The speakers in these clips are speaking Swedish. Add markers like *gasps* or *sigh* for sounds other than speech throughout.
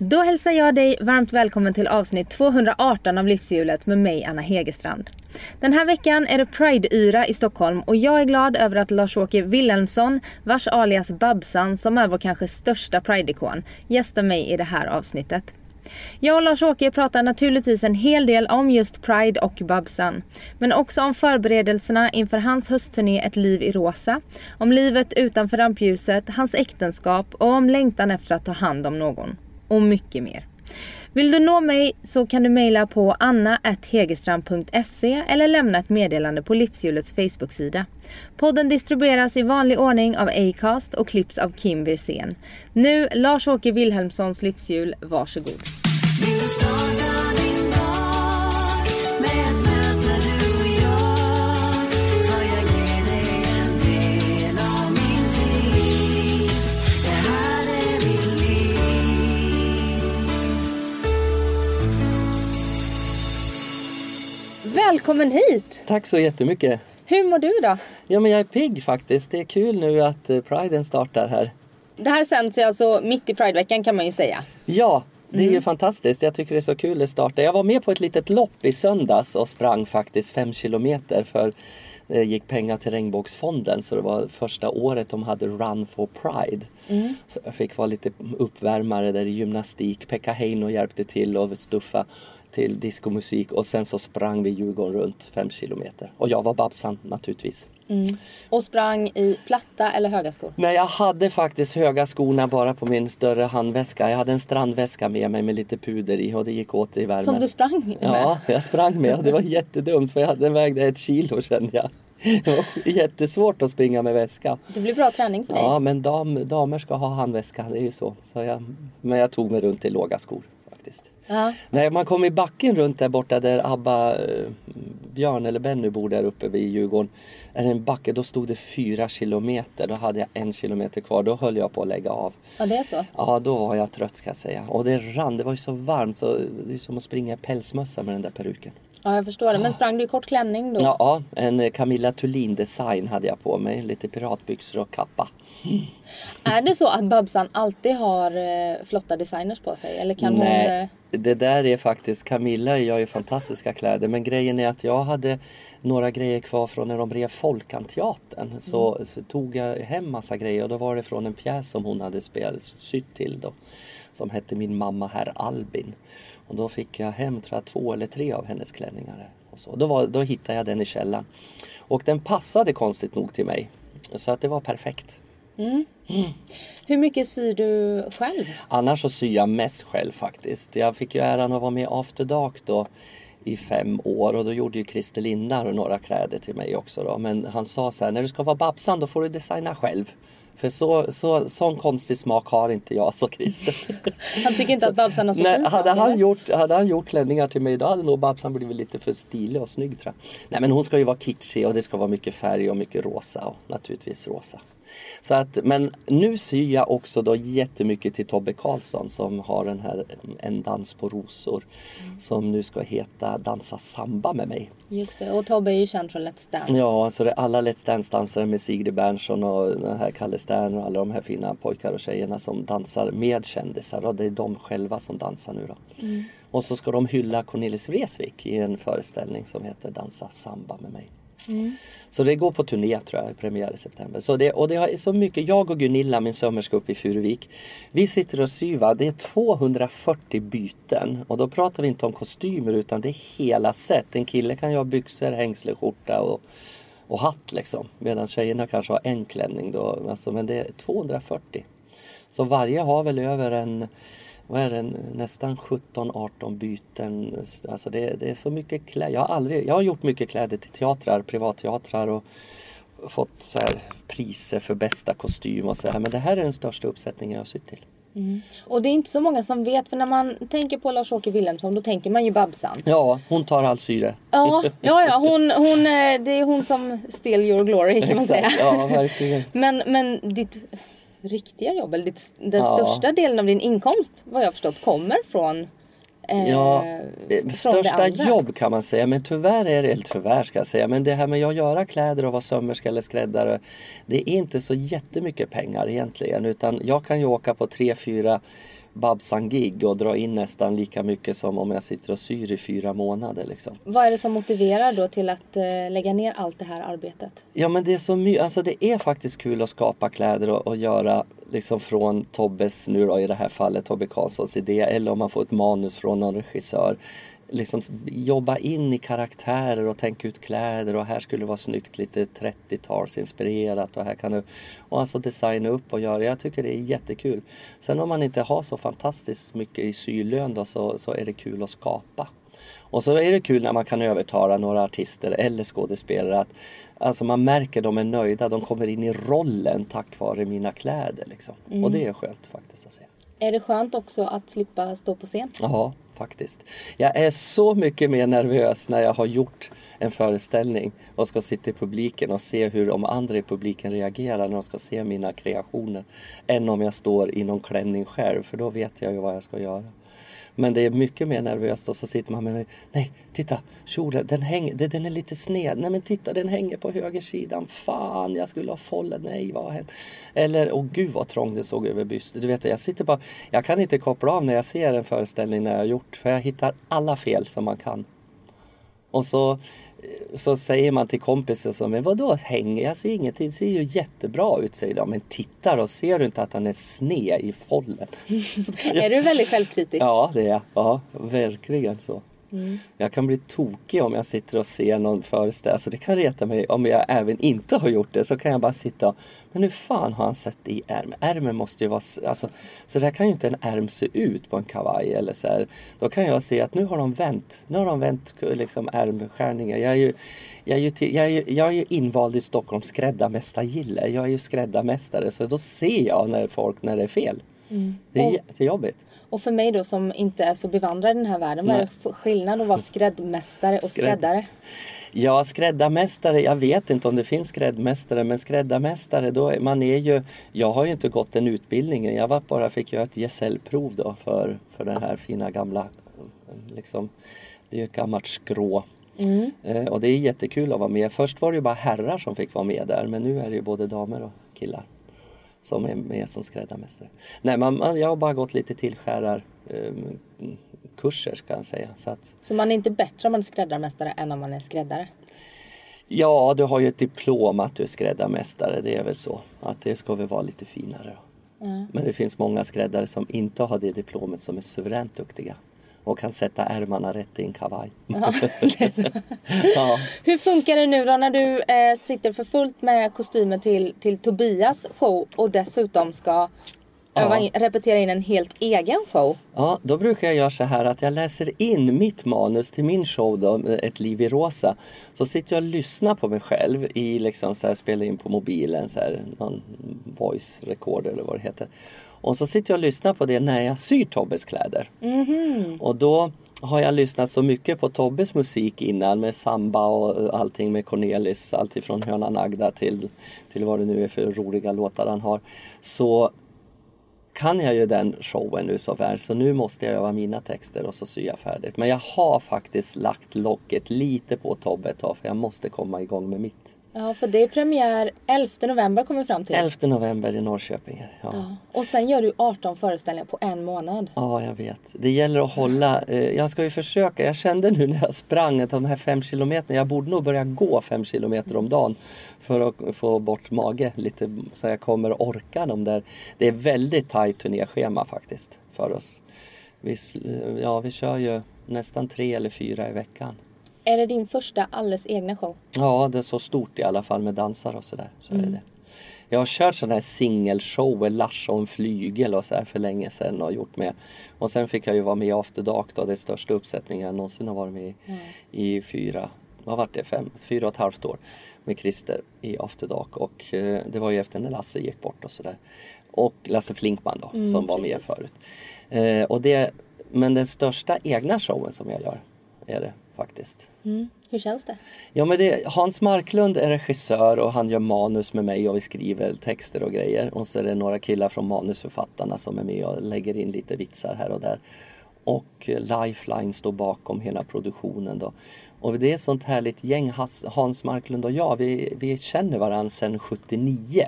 Då hälsar jag dig varmt välkommen till avsnitt 218 av Livshjulet med mig Anna Hegerstrand. Den här veckan är det Pride-yra i Stockholm och jag är glad över att Lars-Åke Wilhelmsson, vars alias Babsan som är vår kanske största Pride-ikon, gästar mig i det här avsnittet. Jag och Lars-Åke pratar naturligtvis en hel del om just Pride och Babsan. Men också om förberedelserna inför hans höstturné Ett liv i rosa. Om livet utanför rampljuset, hans äktenskap och om längtan efter att ta hand om någon. Och mycket mer. Vill du nå mig så kan du mejla på anna.hegerstrand.se eller lämna ett meddelande på Livshjulets Facebook-sida. Podden distribueras i vanlig ordning av Acast och klipps av Kim Wirsén. Nu Lars-Åke Wilhelmssons livshjul, varsågod. Välkommen hit! Tack så jättemycket. Hur mår du då? Ja men jag är pigg faktiskt. Det är kul nu att eh, Priden startar här. Det här sänds ju alltså mitt i Prideveckan kan man ju säga. Ja, det är ju fantastiskt. Jag tycker det är så kul att starta. Jag var med på ett litet lopp i söndags och sprang faktiskt fem kilometer för det gick pengar till Regnbågsfonden så det var första året de hade Run for Pride. Så jag fick vara lite uppvärmare där i gymnastik. Pekka Heino hjälpte till och stuffa till diskomusik och sen så sprang vi Djurgården runt fem kilometer. Och jag var Babsan naturligtvis. Och sprang i platta eller höga skor? Nej, jag hade faktiskt höga skorna bara på min större handväska. Jag hade en strandväska med mig med lite puder i och det gick åt i värmen. Som du sprang med? Ja, jag sprang med det var jättedumt för jag hade, den vägde ett kilo kände jag. Det var jättesvårt att springa med väska. Det blir bra träning för dig. Ja, men dam, damer ska ha handväska, det är ju så. så jag, men jag tog mig runt i låga skor. Ja. När man kom i backen runt där borta där Abba, eh, Björn eller Benny bor där uppe vid Djurgården. Är det en backe, då stod det fyra kilometer. Då hade jag en kilometer kvar. Då höll jag på att lägga av. ja, det är så. Ja, då var jag trött ska jag säga. Och det rann, det var ju så varmt så det är som att springa i pälsmössa med den där peruken. Ja, jag förstår det. Men sprang du i kort klänning då? Ja, ja en eh, Camilla Thulin design hade jag på mig. Lite piratbyxor och kappa. Är det så att Babsan alltid har eh, flotta designers på sig? Eller kan hon... det där är faktiskt, Camilla gör ju fantastiska kläder men grejen är att jag hade några grejer kvar från när de rev Folkanteatern. Så Mm. tog jag hem massa grejer och då var det från en pjäs som hon hade spelat, sytt till då. Som hette Min mamma herr Albin. Och då fick jag hem tror jag två eller tre av hennes klänningar. Och så. Då, var, då hittade jag den i källaren. Och den passade konstigt nog till mig. Så att det var perfekt. Hur mycket syr du själv? Annars så syr jag mest själv faktiskt. Jag fick ju äran att vara med i After Dark då i fem år och då gjorde ju Christer Lindar några kläder till mig också då. Men han sa så här, när du ska vara Babsan då får du designa själv. För så, så, sån konstig smak har inte jag, sa Christer. *laughs* Han tycker inte att Babsan har så Nej, fin hade, smak, han eller? gjort, hade han gjort klänningar till mig då hade nog Babsan blivit lite för stilig och snygg tror jag. Nej men hon ska ju vara kitschig och det ska vara mycket färg och mycket rosa och naturligtvis rosa. Så att, men nu syr jag också då jättemycket till Tobbe Karlsson som har den här En dans på rosor. Som nu ska heta Dansa samba med mig. Just det. Och Tobbe är ju känd från Let's Dance. Ja, alltså det är alla Let's Dance-dansare med Sigrid Bernson och den här Kalle Stern och alla de här fina pojkar och tjejerna som dansar med kändisar. Och det är de själva som dansar nu då. Och så ska de hylla Cornelis Vreeswijk i en föreställning som heter Dansa samba med mig. Mm. Så det går på turné tror jag, premiär i september. Så det, och det är så mycket, jag och Gunilla, min sömmerska uppe i Furuvik. Vi sitter och syr, det är 240 byten. Och då pratar vi inte om kostymer utan det är hela set. En kille kan ju ha byxor, hängsle, skjorta och, och hatt liksom. Medan tjejerna kanske har en klänning då. Alltså, men det är 240. Så varje har väl över en vad är det, nästan 17-18 byten. Alltså det, det är så mycket kläder. Jag har, aldrig, jag har gjort mycket kläder till teatrar, privatteatrar och fått så här priser för bästa kostym och så här. Men det här är den största uppsättningen jag har sytt till. Och det är inte så många som vet. För när man tänker på Lars-Åke Wilhelmsson då tänker man ju Babsan. Ja, hon tar all syre. Ja, ja, ja hon, hon, eh, det är hon som steal your glory kan man säga. Exakt, ja verkligen. Men, men ditt riktiga jobb, eller ditt, den Ja. största delen av din inkomst vad jag förstått kommer från eh, Ja, eh, från det största jobb kan man säga. Men tyvärr är det, eller tyvärr ska jag säga, men det här med att göra kläder och vara sömmerska eller skräddare. Det är inte så jättemycket pengar egentligen. Utan jag kan ju åka på tre, fyra Babsan-gig och dra in nästan lika mycket som om jag sitter och syr i fyra månader. Liksom. Vad är det som motiverar då till att eh, lägga ner allt det här arbetet? Ja men det är så mycket, alltså det är faktiskt kul att skapa kläder och, och göra liksom från Tobbes, nu då i det här fallet Tobbe Karlssons idé eller om man får ett manus från någon regissör. Liksom jobba in i karaktärer och tänka ut kläder och här skulle det vara snyggt lite 30-talsinspirerat och här kan du och alltså designa upp och göra. Jag tycker det är jättekul. Sen om man inte har så fantastiskt mycket i sylön då så, så är det kul att skapa. Och så är det kul när man kan övertala några artister eller skådespelare att alltså man märker de är nöjda, de kommer in i rollen tack vare mina kläder. Liksom. Och det är skönt faktiskt att se. Är det skönt också att slippa stå på scen? Ja, faktiskt. Jag är så mycket mer nervös när jag har gjort en föreställning och ska sitta i publiken och se hur de andra i publiken reagerar när de ska se mina kreationer. Än om jag står i någon klänning själv, för då vet jag ju vad jag ska göra. Men det är mycket mer nervöst och så sitter man med Nej, titta! Kjolen, den, hänger, den är lite sned. Nej men titta, den hänger på högersidan. Fan, jag skulle ha follat. Nej, vad har hänt? Eller, åh gud vad trångt det såg över bysten. Du vet, jag sitter bara... Jag kan inte koppla av när jag ser en föreställning när jag har gjort. För jag hittar alla fel som man kan. Och så, så säger man till kompisar så, men vadå hänger? Jag ser ingenting, det ser ju jättebra ut säger de. Men titta då, ser du inte att han är sned i follen? *laughs* Är du väldigt självkritisk? Ja, det är jag. Ja, verkligen så. Jag kan bli tokig om jag sitter och ser någon föreställning. Alltså det kan reta mig om jag även inte har gjort det. Så kan jag bara sitta och, men hur fan har han sett i ärmen? Ärmen måste ju vara, alltså, så där kan ju inte en ärm se ut på en kavaj eller så här. Då kan jag se att nu har de vänt. Nu har de vänt liksom ärmskärningar. Jag är ju, jag är ju, till, jag är ju, jag är ju invald i Stockholms skräddarmästargille. Jag är ju skräddarmästare så då ser jag när folk, när det är fel. Det är Och- jättejobbigt. Och för mig då som inte är så bevandrad i den här världen, vad är det skillnad att vara skräddmästare och Skrädd- skräddare? Ja, skräddarmästare, jag vet inte om det finns skräddarmästare, men skräddarmästare, då man är ju, jag har ju inte gått den utbildningen, jag var bara fick göra ett gesällprov då för, för den här fina gamla, liksom, det är ju ett gammalt skrå. Eh, och det är jättekul att vara med. Först var det ju bara herrar som fick vara med där, men nu är det ju både damer och killar som är med som skräddarmästare. Nej, man, jag har bara gått lite tillskärar um, kurser ska jag säga. Så att, Så man är inte bättre om man är skräddarmästare än om man är skräddare? Ja, du har ju ett diplom att du är skräddarmästare. Det är väl så. Att det ska väl vara lite finare. Då. Men det finns många skräddare som inte har det diplomet som är suveränt duktiga. Och kan sätta ärmarna rätt i en kavaj. *laughs* ja. Hur funkar det nu då när du eh, sitter för fullt med kostymer till, till Tobias show och dessutom ska öva in, repetera in en helt egen show? ja, då brukar jag göra så här att jag läser in mitt manus till min show då, Ett liv i rosa. Så sitter jag och lyssnar på mig själv i liksom så här, spelar in på mobilen, så här, någon voice recorder eller vad det heter. Och så sitter jag och lyssnar på det när jag syr Tobbes kläder. Och då har jag lyssnat så mycket på Tobbes musik innan med samba och allting med Cornelis, alltifrån Hönan Agda till, till vad det nu är för roliga låtar han har. Så kan jag ju den showen nu så väl så nu måste jag öva mina texter och så syr jag färdigt. Men jag har faktiskt lagt locket lite på Tobbe ett tag för jag måste komma igång med mitt. Ja, för det är premiär 11 november kommer vi fram till. 11 november i Norrköping. Ja. Ja. Och sen gör du 18 föreställningar på en månad. Ja, jag vet. Det gäller att hålla. Eh, jag ska ju försöka. Jag kände nu när jag sprang att de här fem kilometerna. Jag borde nog börja gå fem kilometer om dagen. För att få bort mage lite så jag kommer orka de där. Det är väldigt tajt turnéschema faktiskt för oss. Vi, ja, vi kör ju nästan tre eller fyra i veckan. Är det din första alldeles egna show? Ja, det är så stort i alla fall med dansare och sådär. Så är det. Jag har kört sådana här singelshower, Lars och en flygel och så här för länge sedan och gjort med. Och sen fick jag ju vara med i After Dark då, det största uppsättningen jag någonsin har varit med i. I fyra, vad var det, fem, fyra och ett halvt år med Christer i After Dark. Och eh, det var ju efter när Lasse gick bort och sådär. Och Lasse Flinkman då, som var med precis. förut. Eh, och det, men den största egna showen som jag gör är det faktiskt. Mm. Hur känns det? Ja men det, Hans Marklund är regissör och han gör manus med mig och vi skriver texter och grejer. Och så är det några killar från manusförfattarna som är med och lägger in lite vitsar här och där. Och eh, Lifeline står bakom hela produktionen då. Och det är ett sånt härligt gäng, Hans Marklund och jag, vi, vi känner varandra sedan 79.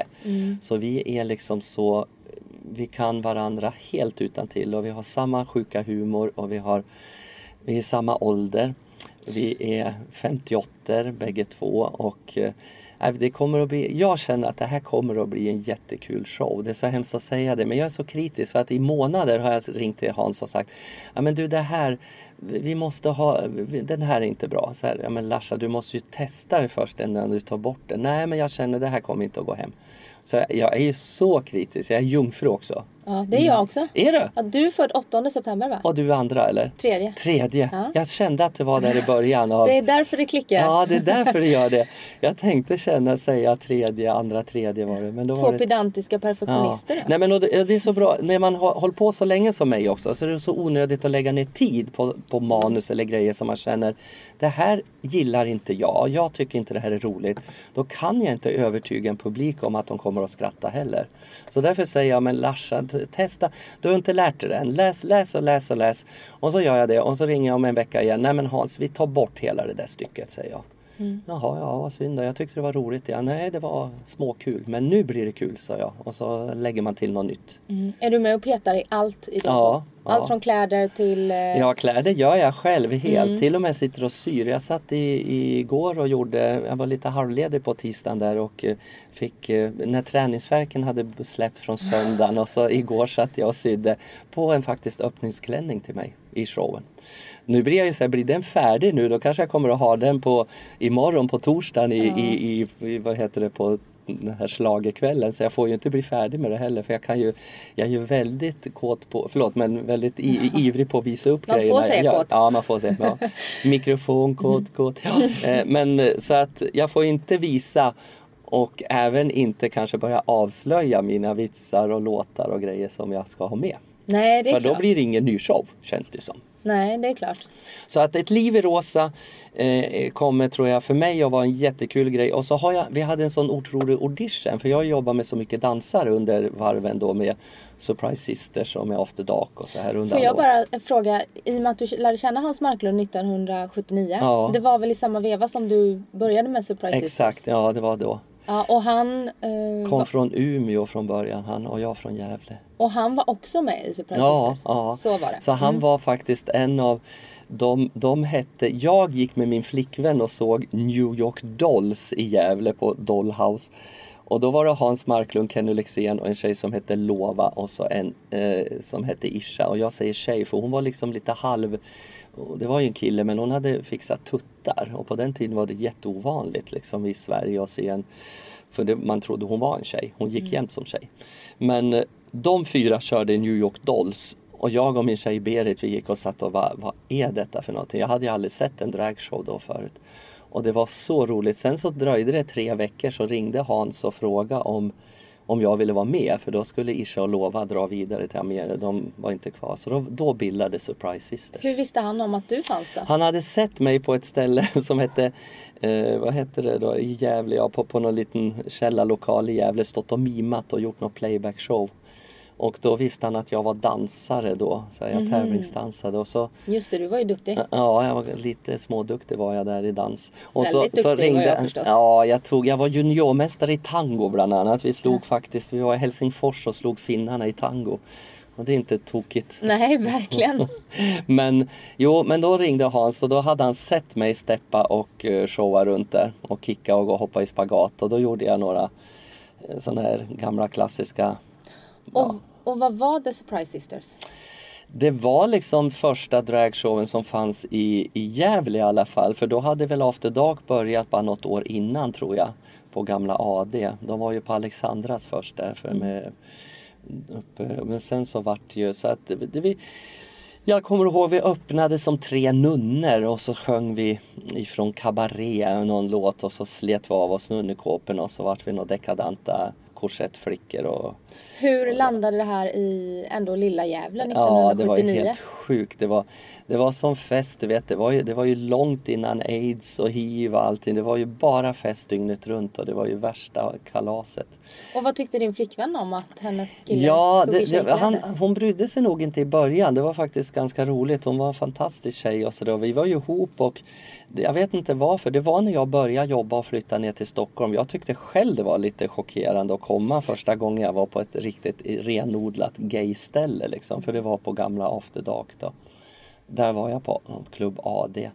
Så vi är liksom så vi kan varandra helt utan till och vi har samma sjuka humor och vi har vi är samma ålder. Vi är 58 bägge två och eh, det kommer att bli, jag känner att det här kommer att bli en jättekul show. Det är så hemskt att säga det men jag är så kritisk för att i månader har jag ringt till Hans och sagt Ja men du det här vi måste ha, den här är inte bra. Så här, ja men Larsa du måste ju testa det först innan du tar bort den. Nej men jag känner det här kommer inte att gå hem. Så jag är ju så kritisk, jag är jungfru också. Ja, det är jag också. Är du? Ja, du är född 8 september va? Och du andra eller? Tredje. Tredje. Ja. Jag kände att det var där i början. Av... Det är därför det klickar. Ja, det är därför det gör det. *laughs* Jag tänkte känna säga tredje, andra tredje var det. Men då Två var det... pedantiska perfektionister. då. Nej men det är så bra, när man har hållit på så länge som mig också så är det så onödigt att lägga ner tid på, på manus eller grejer som man känner Det här gillar inte jag, jag tycker inte det här är roligt. Då kan jag inte övertyga en publik om att de kommer att skratta heller. Så därför säger jag, men Larsa, testa. Du har inte lärt dig det än. Läs, läs och läs och läs. Och så gör jag det och så ringer jag om en vecka igen. Nej men Hans, vi tar bort hela det där stycket, säger jag. Jaha, ja vad synd då. Jag tyckte det var roligt. Ja, nej, det var småkul. Men nu blir det kul, sa jag. Och så lägger man till något nytt. Mm. Är du med och petar i allt i din Ja, show? Allt ja. från kläder till... eh, Ja, kläder gör jag själv helt. Till och med sitter och syr. Jag satt i, igår och gjorde, jag var lite halvledig på tisdagen där och eh, fick, eh, när träningsverken hade släppt från söndagen och så igår satt jag och sydde på en faktiskt öppningsklänning till mig i showen. Nu blir jag ju så här, blir den färdig nu då kanske jag kommer att ha den på imorgon på torsdagen i, i, i, i, vad heter det, på den här schlagerkvällen så jag får ju inte bli färdig med det heller för jag kan ju Jag är ju väldigt kåt på, förlåt men väldigt i, ivrig på att visa upp Man får grejerna. säga ja, kåt. Ja man får säga ja. *laughs* Mikrofon, kåt, kåt. Ja. Eh, Men så att jag får inte visa och även inte kanske börja avslöja mina vitsar och låtar och grejer som jag ska ha med. Nej, det är För klart. då blir det ingen ny show känns det som. Nej, det är klart. Så att ett liv i rosa eh, kommer tror jag för mig att vara en jättekul grej. Och så har jag, vi hade en sån otrolig audition för jag jobbar med så mycket dansare under varven då med Surprise Sisters och med After Dark och så här Får jag bara fråga, i och med att du lärde känna Hans Marklund 1979. Ja. Det var väl i samma veva som du började med Surprise Exakt, Sisters? ja det var då. Ja, och han, eh, Kom var, från Umeå från början han och jag från Gävle. och han var också med i Surprise Ja, Sisters? ja. Så var det. Så han Mm. var faktiskt en av de, de hette, jag gick med min flickvän och såg New York Dolls i Gävle på Dollhouse. Och då var det Hans Marklund, Kenny Lexén och en tjej som hette Lova och så en eh, som hette Isha. Och jag säger tjej för hon var liksom lite halv och det var ju en kille men hon hade fixat tuttar och på den tiden var det jätteovanligt liksom i Sverige att se en för det, man trodde hon var en tjej. Hon gick jämt som tjej. Men eh, de fyra körde New York Dolls och jag och min tjej Berit vi gick och satt och bara, vad är detta för någonting? Jag hade ju aldrig sett en dragshow då förut. Och det var så roligt. Sen så dröjde det tre veckor så ringde Hans och frågade om, om jag ville vara med för då skulle Isha och Lova dra vidare till Amerika. De var inte kvar. Så då, då bildades Surprise Sisters. Hur visste han om att du fanns då? Han hade sett mig på ett ställe *laughs* som hette, eh, vad hette det då, i Gävle, ja, på, på någon liten källarlokal i Gävle, stått och mimat och gjort någon playback-show. Och då visste han att jag var dansare då, så jag Mhm. tävlingsdansade och så Just det, du var ju duktig. Ja, jag var lite småduktig var jag där i dans. Och Väldigt duktig, vad jag har förstått. Ja, jag tog, jag var juniormästare i tango bland annat. Vi slog faktiskt, vi var i Helsingfors och slog finnarna i tango. Och det är inte tokigt. Nej, verkligen. *laughs* Men jo, men då ringde Hans och då hade han sett mig steppa och uh, showa runt där och kicka och gå och hoppa i spagat och då gjorde jag några uh, sådana här gamla klassiska Och, och vad var The Surprise Sisters? Det var liksom första dragshowen som fanns i, i Gävle i alla fall för då hade väl After Dark börjat bara något år innan tror jag på gamla AD. De var ju på Alexandras först där för med, uppe, men sen så vart det ju så att det, det, vi, jag kommer ihåg vi öppnade som tre nunnor och så sjöng vi ifrån Cabaret någon låt och så slet vi av oss nunnekåporna och så vart vi några dekadanta korsettflickor och Hur landade det här i ändå lilla Gävle Ja, det var 1979? helt sjukt. Det var, det var som fest, du vet. Det var, ju, det var ju långt innan aids och hiv och allting. Det var ju bara fest dygnet runt och det var ju värsta kalaset. Och vad tyckte din flickvän om att hennes kille Ja, stod det, i tjejkläder? han, hon brydde sig nog inte i början. Det var faktiskt ganska roligt. Hon var en fantastisk tjej och sådär. Vi var ju ihop och jag vet inte varför. Det var när jag började jobba och flytta ner till Stockholm. Jag tyckte själv det var lite chockerande att komma första gången jag var på ett riktigt renodlat gayställe liksom. För det var på gamla After Dark då. Där var jag på Klubb AD.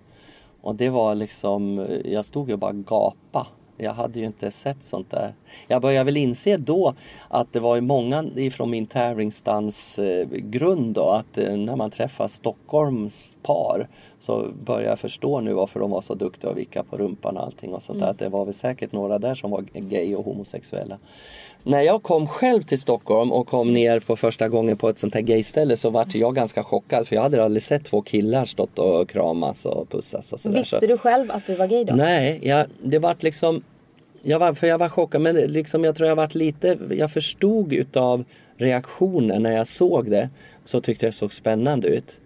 Och det var liksom, jag stod ju och bara gapa. Jag hade ju inte sett sånt där. Jag började väl inse då att det var många ifrån min tävlingsstans eh, grund då att eh, när man träffar Stockholms par så börjar jag förstå nu varför de var så duktiga att vicka på rumpan och allting och sånt där. Att det var väl säkert några där som var gay och homosexuella. När jag kom själv till Stockholm och kom ner på första gången på ett sånt här gayställe så vart jag ganska chockad för jag hade aldrig sett två killar stått och kramas och pussas och sådär. Visste du själv att du var gay då? Nej, jag, det vart liksom jag var, för jag var chockad men liksom jag tror jag vart lite, jag förstod utav reaktionen när jag såg det. Så tyckte jag det såg spännande ut.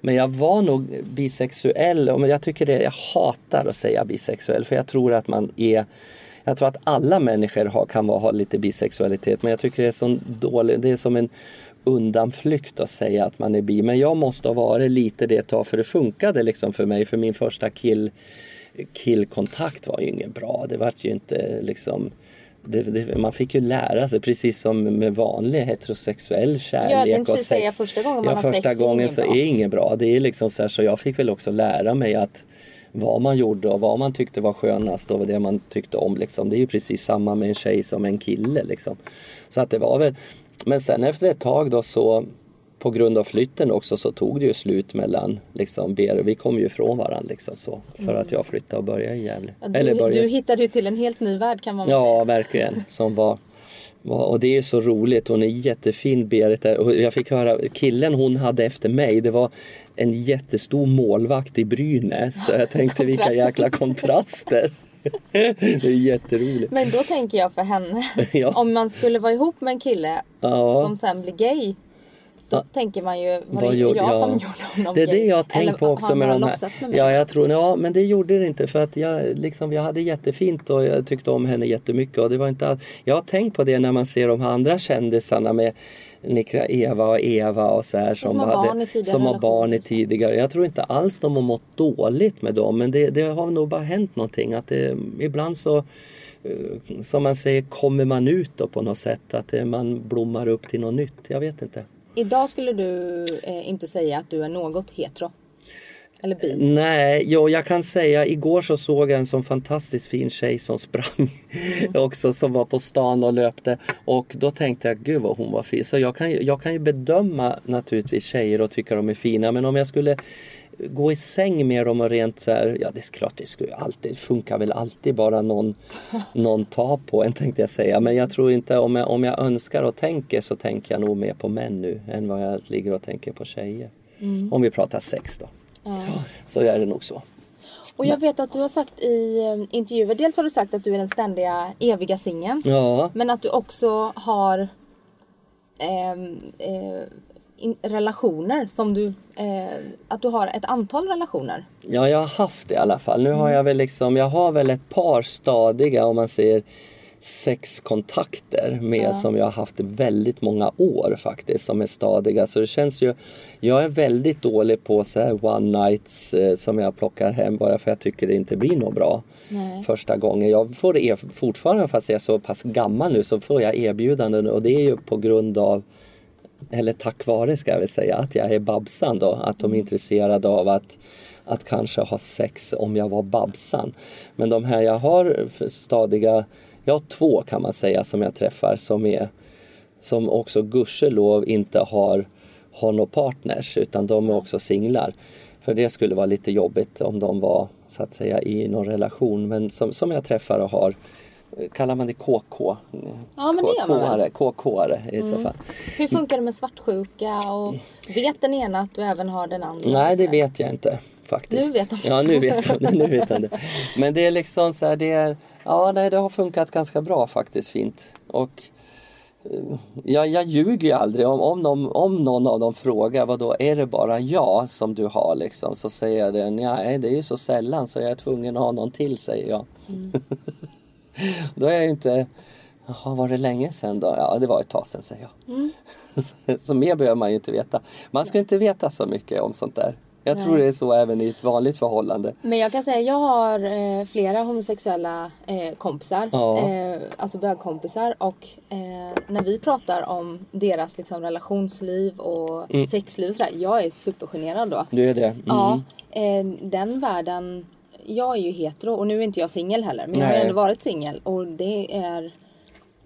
Men jag var nog bisexuell och jag tycker det, jag hatar att säga bisexuell för jag tror att man är jag tror att alla människor har, kan ha lite bisexualitet men jag tycker det är så dåligt, det är som en undanflykt att säga att man är bi. Men jag måste ha varit lite det ett tag för det funkade liksom för mig för min första kill killkontakt var ju inget bra. Det var ju inte liksom det, det, man fick ju lära sig precis som med vanlig heterosexuell kärlek tänkte och sex. säga, första gången man ja, har första sex är gången inget så bra. är inget bra. Det är liksom så här, så jag fick väl också lära mig att vad man gjorde och vad man tyckte var skönast och det man tyckte om liksom. Det är ju precis samma med en tjej som en kille liksom. Så att det var väl Men sen efter ett tag då så på grund av flytten också så tog det ju slut mellan liksom Ber vi kom ju ifrån varandra liksom så för att jag flyttade och började i Gävle. Ja, Du, började du hittade ju till en helt ny värld kan man väl Ja, säga. verkligen. Som var, och det är så roligt. Hon är jättefin Berit. Och jag fick höra, killen hon hade efter mig, det var en jättestor målvakt i Brynäs. Så jag tänkte vilka jäkla kontraster. det är jätteroligt. Men då tänker jag för henne, *laughs* Ja. om man skulle vara ihop med en kille Ja. som sen blir gay. Då Ja. tänker man ju, var det jag ja. som *laughs* gjorde honom Det är det jag har tänkt på också har med de här. med? Ja, jag tror, ja, men det gjorde det inte för att jag, liksom, jag hade jättefint och jag tyckte om henne jättemycket. Och det var inte all... Jag har tänkt på det när man ser de här andra kändisarna med Nikra Eva och Eva och så här. som har barn tidigare som har barn i relationer. tidigare. Jag tror inte alls de har mått dåligt med dem. Men det, det har nog bara hänt någonting. Att det, ibland så eh, som man säger kommer man ut då på något sätt. Att man blommar upp till något nytt. Jag vet inte. Idag skulle du eh, inte säga att du är något hetero. Eller bi. Nej, jo, jag kan säga igår så såg jag en sån fantastiskt fin tjej som sprang *laughs* också som var på stan och löpte och då tänkte jag gud vad hon var fin. Så jag kan, jag kan ju bedöma naturligtvis tjejer och tycka de är fina men om jag skulle gå i säng med dem och rent så här, ja det är klart det skulle alltid, funkar väl alltid bara någon, *laughs* någon tar på en tänkte jag säga. Men jag tror inte, om jag, om jag önskar och tänker så tänker jag nog mer på män nu än vad jag ligger och tänker på tjejer. Om vi pratar sex då. Ja. Så är det nog så. Och jag vet att du har sagt i eh, intervjuer, dels har du sagt att du är den ständiga eviga singeln. Ja, Men att du också har ehm, eh, in, relationer som du, eh, att du har ett antal relationer. ja, jag har haft det i alla fall. Nu har jag väl liksom, jag har väl ett par stadiga om man säger sex kontakter med som jag har haft väldigt många år faktiskt som är stadiga. Så det känns ju, jag är väldigt dålig på så här one nights eh, som jag plockar hem bara för jag tycker det inte blir något bra Nej. första gången. Jag får er, fortfarande fast jag är så pass gammal nu så får jag erbjudanden och det är ju på grund av eller tack vare ska jag väl säga, att jag är Babsan då. Att de är intresserade av att, att kanske ha sex om jag var Babsan. Men de här jag har stadiga, jag har två kan man säga som jag träffar som är som också gudskelov inte har, har några partners utan de är också singlar. För det skulle vara lite jobbigt om de var så att säga i någon relation. Men som, som jag träffar och har, kallar man det KK? Ja, men det gör man väl. Mm. KK-are, i så fall. Hur funkar det med svartsjuka och vet den ena att du även har den andra? Nej, det vet jag inte faktiskt. Nu vet de. Ja, nu vet de, *laughs* nu vet de det. Men det är liksom så här, det är, ja, nej, det har funkat ganska bra faktiskt, fint. Och jag, jag ljuger ju aldrig. Om, om, de, om någon av dem frågar vad då är det bara jag som du har liksom? Så säger jag det, nej det är ju så sällan så jag är tvungen att ha någon till säger jag. *laughs* *laughs* då är jag ju inte, jaha var det länge sedan då? Ja det var ett tag sedan säger jag. så, *laughs* så mer behöver man ju inte veta. Man ska inte veta så mycket om sånt där. Jag tror det är så även i ett vanligt förhållande. Men jag kan säga, jag har eh, flera homosexuella eh, kompisar. Ja. Eh, alltså bögkompisar. Och eh, när vi pratar om deras liksom, relationsliv och Mm. sexliv och sådär. Jag är supergenerad då. Du är det? Mm. Ja, eh, den världen. Jag är ju hetero och nu är inte jag singel heller. Men jag har Nej. ändå varit singel och det är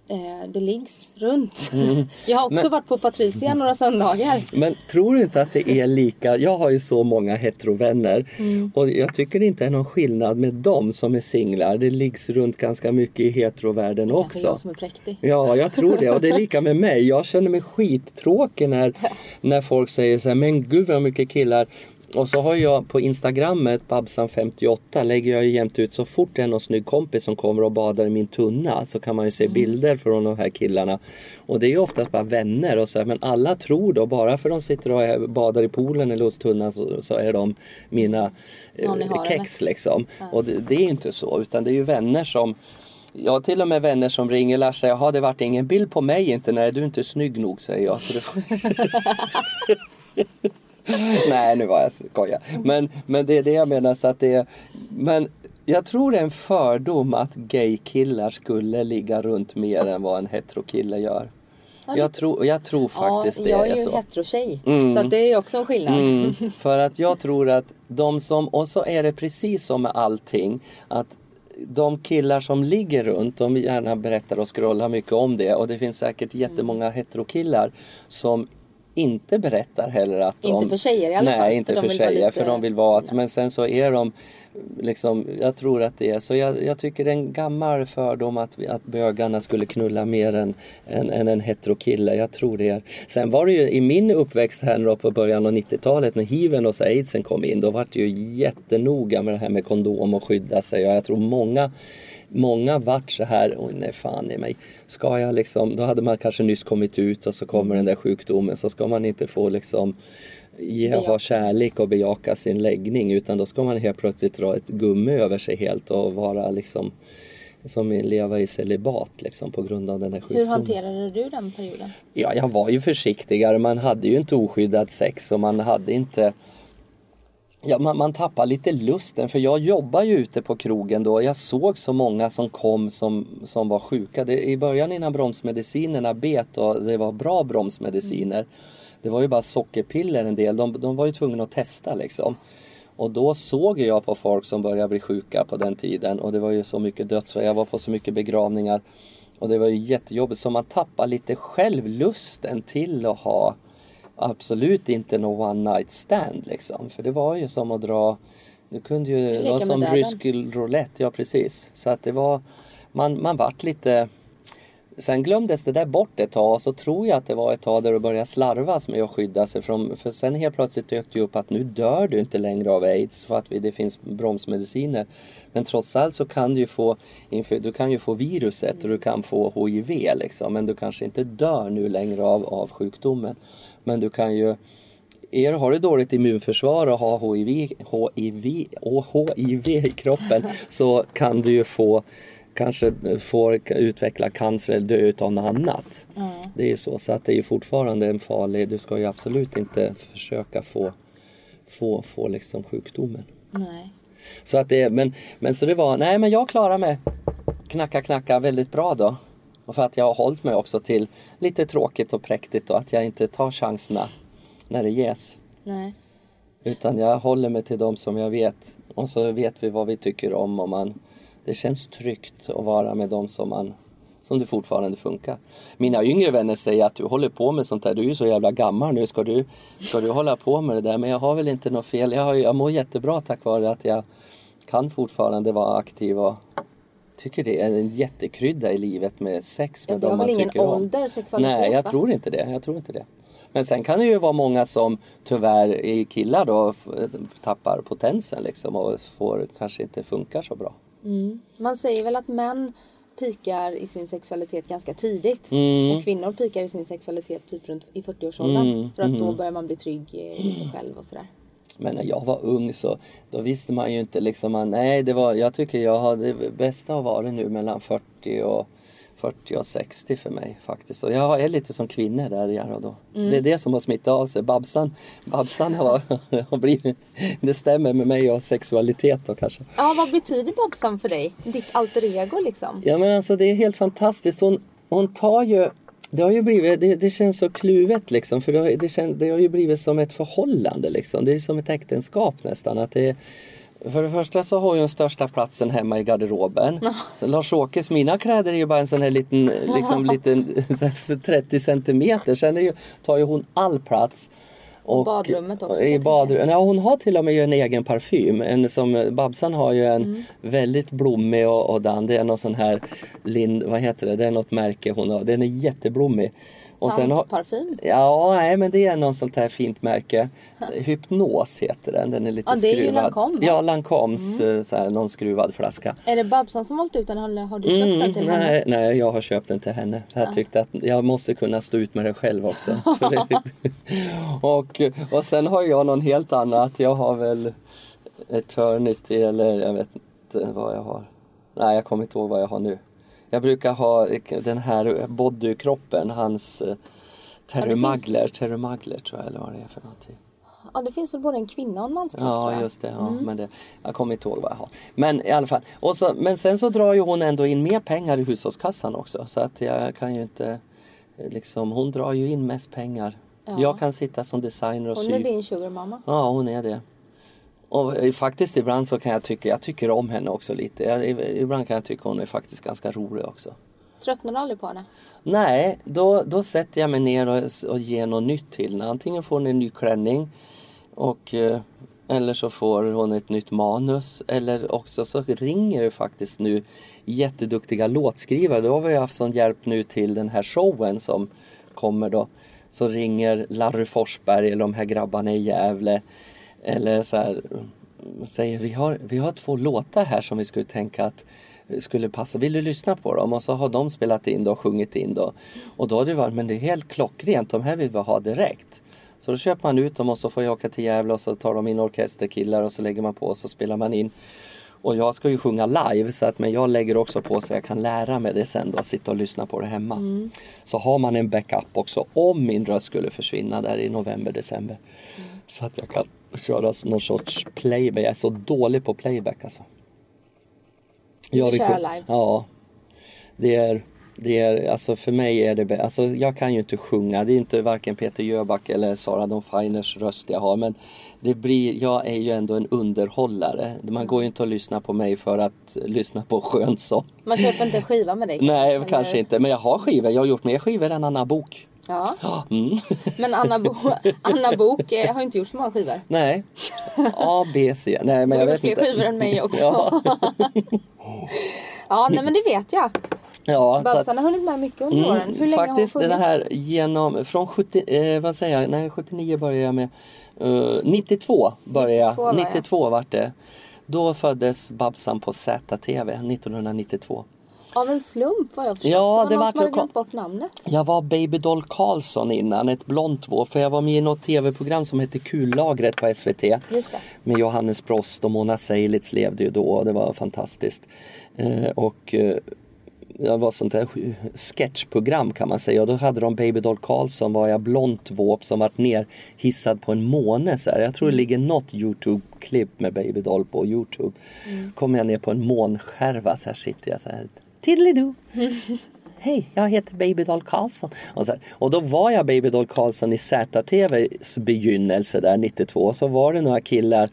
eh, det liggs runt. *laughs* Jag har också Mm. Men- varit på Patricia några söndagar. Men tror du inte att det är lika? Jag har ju så många heterovänner Mm. och jag tycker det inte är någon skillnad med dem som är singlar. Det liggs runt ganska mycket i heterovärlden Kanske också. jag som är präktig. Ja, jag tror det. Och det är *laughs* lika med mig. Jag känner mig skittråkig när, när folk säger så här, men gud vad mycket killar. Och så har jag på Instagrammet, Babsan58, lägger jag ju jämt ut så fort det är någon snygg kompis som kommer och badar i min tunna så kan man ju se bilder från de här killarna. Och det är ju oftast bara vänner och så här, men alla tror då bara för de sitter och badar i poolen eller hos tunnan så, så är de mina eh, kex liksom. Och det, det är ju inte så utan det är ju vänner som jag har till och med vänner som ringer och säger Jaha det vart ingen bild på mig inte. Nej du är inte snygg nog säger jag. Så det får... *laughs* *laughs* Nej nu var jag skoja. Men, men det är det jag menar så att det är Men jag tror det är en fördom att gaykillar skulle ligga runt mer än vad en heterokille gör. Jag tror, jag tror faktiskt ja, det jag är är ju heterotjej. Mm. Så det är också en skillnad. Mm, *laughs* för att jag tror att de som, och så är det precis som med allting, att de killar som ligger runt, de gärna berättar och scrollar mycket om det och det finns säkert jättemånga heterokillar som inte berättar heller att de... Inte för tjejer i alla Nej, fall, inte för för, tjejer lite- för de vill vara... Men sen så är de liksom, jag tror att det är så. Jag, jag tycker det är en gammal fördom att, att bögarna skulle knulla mer än, än, än en heterokille. Jag tror det. Är. Sen var det ju i min uppväxt här då på början av 90-talet när hiven och så aidsen kom in. Då var det ju jättenoga med det här med kondom och skydda sig. Och jag tror många Många vart så här, oj nej fan i mig. Ska jag liksom, då hade man kanske nyss kommit ut och så kommer den där sjukdomen. Så ska man inte få liksom ge, Bejaka. ha kärlek och bejaka sin läggning. Utan då ska man helt plötsligt dra ett gummi över sig helt och vara liksom som leva i celibat liksom på grund av den här Hur sjukdomen. hanterade du den perioden? Ja, jag var ju försiktigare. Man hade ju inte oskyddad sex och man hade inte Ja, man, man tappar lite lusten för jag jobbar ju ute på krogen då. Jag såg så många som kom som, som var sjuka. Det, I början innan bromsmedicinerna bet och det var bra bromsmediciner. Det var ju bara sockerpiller en del. De, de var ju tvungna att testa liksom. Och då såg jag på folk som började bli sjuka på den tiden och det var ju så mycket dödsfall. Jag var på så mycket begravningar. Och det var ju jättejobbigt så man tappar lite självlusten till att ha absolut inte någon one night stand liksom. För det var ju som att dra, du kunde ju, det var som rysk roulette, ja precis. Så att det var, man, man vart lite Sen glömdes det där bort ett tag och så tror jag att det var ett tag där det började slarvas med att skydda sig från, för sen helt plötsligt dök det upp att nu dör du inte längre av aids för att det finns bromsmediciner. Men trots allt så kan du ju få, du kan ju få viruset och du kan få HIV liksom men du kanske inte dör nu längre av, av sjukdomen. Men du kan ju är, har du dåligt immunförsvar och har HIV, HIV, HIV i kroppen *laughs* så kan du ju få kanske får utveckla cancer eller dö utav något annat. Det är ju så, så att det är ju fortfarande en farlig, du ska ju absolut inte försöka få, få, få liksom sjukdomen. Nej. Så att det, men, men så det var, nej men jag klarar mig knacka knacka väldigt bra då. Och för att jag har hållit mig också till lite tråkigt och präktigt och att jag inte tar chanserna när det ges. Nej. Utan jag håller mig till dem som jag vet. Och så vet vi vad vi tycker om och man, det känns tryggt att vara med dem som man som det fortfarande funkar. Mina yngre vänner säger att du håller på med sånt där, du är ju så jävla gammal nu, ska du, ska du hålla på med det där? Men jag har väl inte något fel, jag, har, jag mår jättebra tack vare att jag kan fortfarande vara aktiv och tycker det är en jättekrydda i livet med sex Ja, med det har dem man väl ingen tycker om. ålder, sexualitet, Nej, jag va? tror inte det. Jag tror inte det. Men sen kan det ju vara många som tyvärr är killar då tappar potensen liksom och får, kanske inte funkar så bra. Man säger väl att män pikar i sin sexualitet ganska tidigt. Mm. Och kvinnor pikar i sin sexualitet typ runt i 40-årsåldern. Mm, För att då börjar man bli trygg eh, i sig själv och sådär. Men när jag var ung så då visste man ju inte liksom, man, nej det var, jag tycker jag har det bästa har varit nu mellan 40 och 40 och 60 för mig faktiskt. Och jag är lite som kvinnor där och då. Det är det som har smittat av sig. Babsan, Babsan har, *laughs* har blivit, det stämmer med mig och sexualitet då kanske. Ja, vad betyder Babsan för dig? Ditt alter ego liksom? Ja men alltså det är helt fantastiskt. Hon, hon tar ju det har ju blivit, det, det känns så kluvet liksom för det har, det, kän, det har ju blivit som ett förhållande liksom. Det är som ett äktenskap nästan. Att det, för det första så har ju den största platsen hemma i garderoben. Lars-Åkes, mina kläder är ju bara en sån här liten, liksom *laughs* liten så här för 30 centimeter. Sen är ju, tar ju hon all plats. Och badrummet också, I jag badrum, ja, hon har till och med en egen parfym. En som, Babsan har ju en Mm. väldigt blommig och, och den. Det är någon sån här Lind, vad heter det? Det är något märke hon har. Den är jätteblommig. Och sen har, Tantparfym? Ja, nej men det är någon sånt här fint märke. *laughs* Hypnos heter den. Den är lite Ja, det är ju skruvad. Lancome? Mm. Ja, Lancoms eh, så här, någon skruvad flaska. Är det Babsan som valt ut den eller har du köpt den till henne? Mm, nej, nej, jag har köpt den till henne. Jag tyckte att jag måste kunna stå ut med det själv också. *laughs* *laughs* Och, och sen har jag någon helt annat. Jag har väl Eternity eller jag vet inte vad jag har. Nej, jag kommer inte ihåg vad jag har nu. Jag brukar ha den här bodykroppen, hans eh, Terry finns- Mugler, Terry Mugler tror jag eller vad det är för någonting. Ja, det finns väl både en kvinna och en manskropp tror Ja just det, ja, men det, jag kommer inte ihåg vad jag har. Men i alla fall. Och så, men sen så drar ju hon ändå in mer pengar i hushållskassan också. Så att jag kan ju inte eh, liksom, hon drar ju in mest pengar. Jag kan sitta som designer och Hon sy. är din sugarmamma. Ja hon är det. Och faktiskt ibland så kan jag tycka, jag tycker om henne också lite. Jag, ibland kan jag tycka hon är faktiskt ganska rolig också. Tröttnar du aldrig på henne? Nej, då, då sätter jag mig ner och, och ger något nytt till henne. Antingen får hon en ny klänning och, eh, eller så får hon ett nytt manus. Eller också så ringer det faktiskt nu jätteduktiga låtskrivare. Då har vi haft sån hjälp nu till den här showen som kommer då. Så ringer Larry Forsberg eller de här grabbarna i Gävle. Eller så här, säger vi har, vi har två låtar här som vi skulle tänka att skulle passa. Vill du lyssna på dem? Och så har de spelat in och sjungit in då. Och då har det varit, men det är helt klockrent. De här vill vi ha direkt. Så då köper man ut dem och så får jag åka till Gävle och så tar de in orkesterkillar och så lägger man på och så spelar man in. Och jag ska ju sjunga live så att men jag lägger också på så jag kan lära mig det sen då, sitta och lyssna på det hemma. Så har man en backup också om min röst skulle försvinna där i november, december. Så att jag kan köra någon sorts playback. Jag är så dålig på playback alltså. Jag köra sjung- live? Ja. Det är, det är, alltså för mig är det alltså jag kan ju inte sjunga. Det är inte varken Peter Jöback eller Sara Dawn Finers röst jag har. Men det blir, jag är ju ändå en underhållare. Man går ju inte att lyssna på mig för att lyssna på skön sång. Man köper inte en skiva med dig? Nej, eller? kanske inte. Men jag har skivor. Jag har gjort mer skivor än Anna Bok. Ja, Mm. men Anna, Bo *laughs* Anna Bok eh, har inte gjort så många skivor. Nej. A, B, C. Nej, men Du jag gjort vet fler inte. skivor än mig också. Ja, *laughs* Ja, nej men det vet jag. ja Babsan har hunnit med mycket under åren. Hur länge faktiskt har hon det funnits? här genom, från 70, eh, vad säger jag, nej 79 började jag med, eh, 92 började jag, 92 var jag. 92 vart det. Då föddes Babsan på ZTV 1992. Av en slump vad jag förstått. Ja, det det var någon som glömt bort namnet. Jag var Babydoll Karlsson innan, ett blont vår, för jag var med i något tv-program som hette Kullagret på SVT. Just det. Med Johannes Brost och Mona Seilitz levde ju då och det var fantastiskt. Eh, och eh, det var sånt där sketchprogram kan man säga och då hade de Babydoll Karlsson var jag blont våp som vart ner hissad på en måne så här. Jag tror det ligger något Youtube-klipp med Babydoll på Youtube. Kommer jag ner på en månskärva så här sitter jag så här. Tiddelidoo! *laughs* Hej, jag heter Babydoll Karlsson. Och, så här, och då var jag Babydoll Karlsson i ZTVs begynnelse där 92. Så var det några killar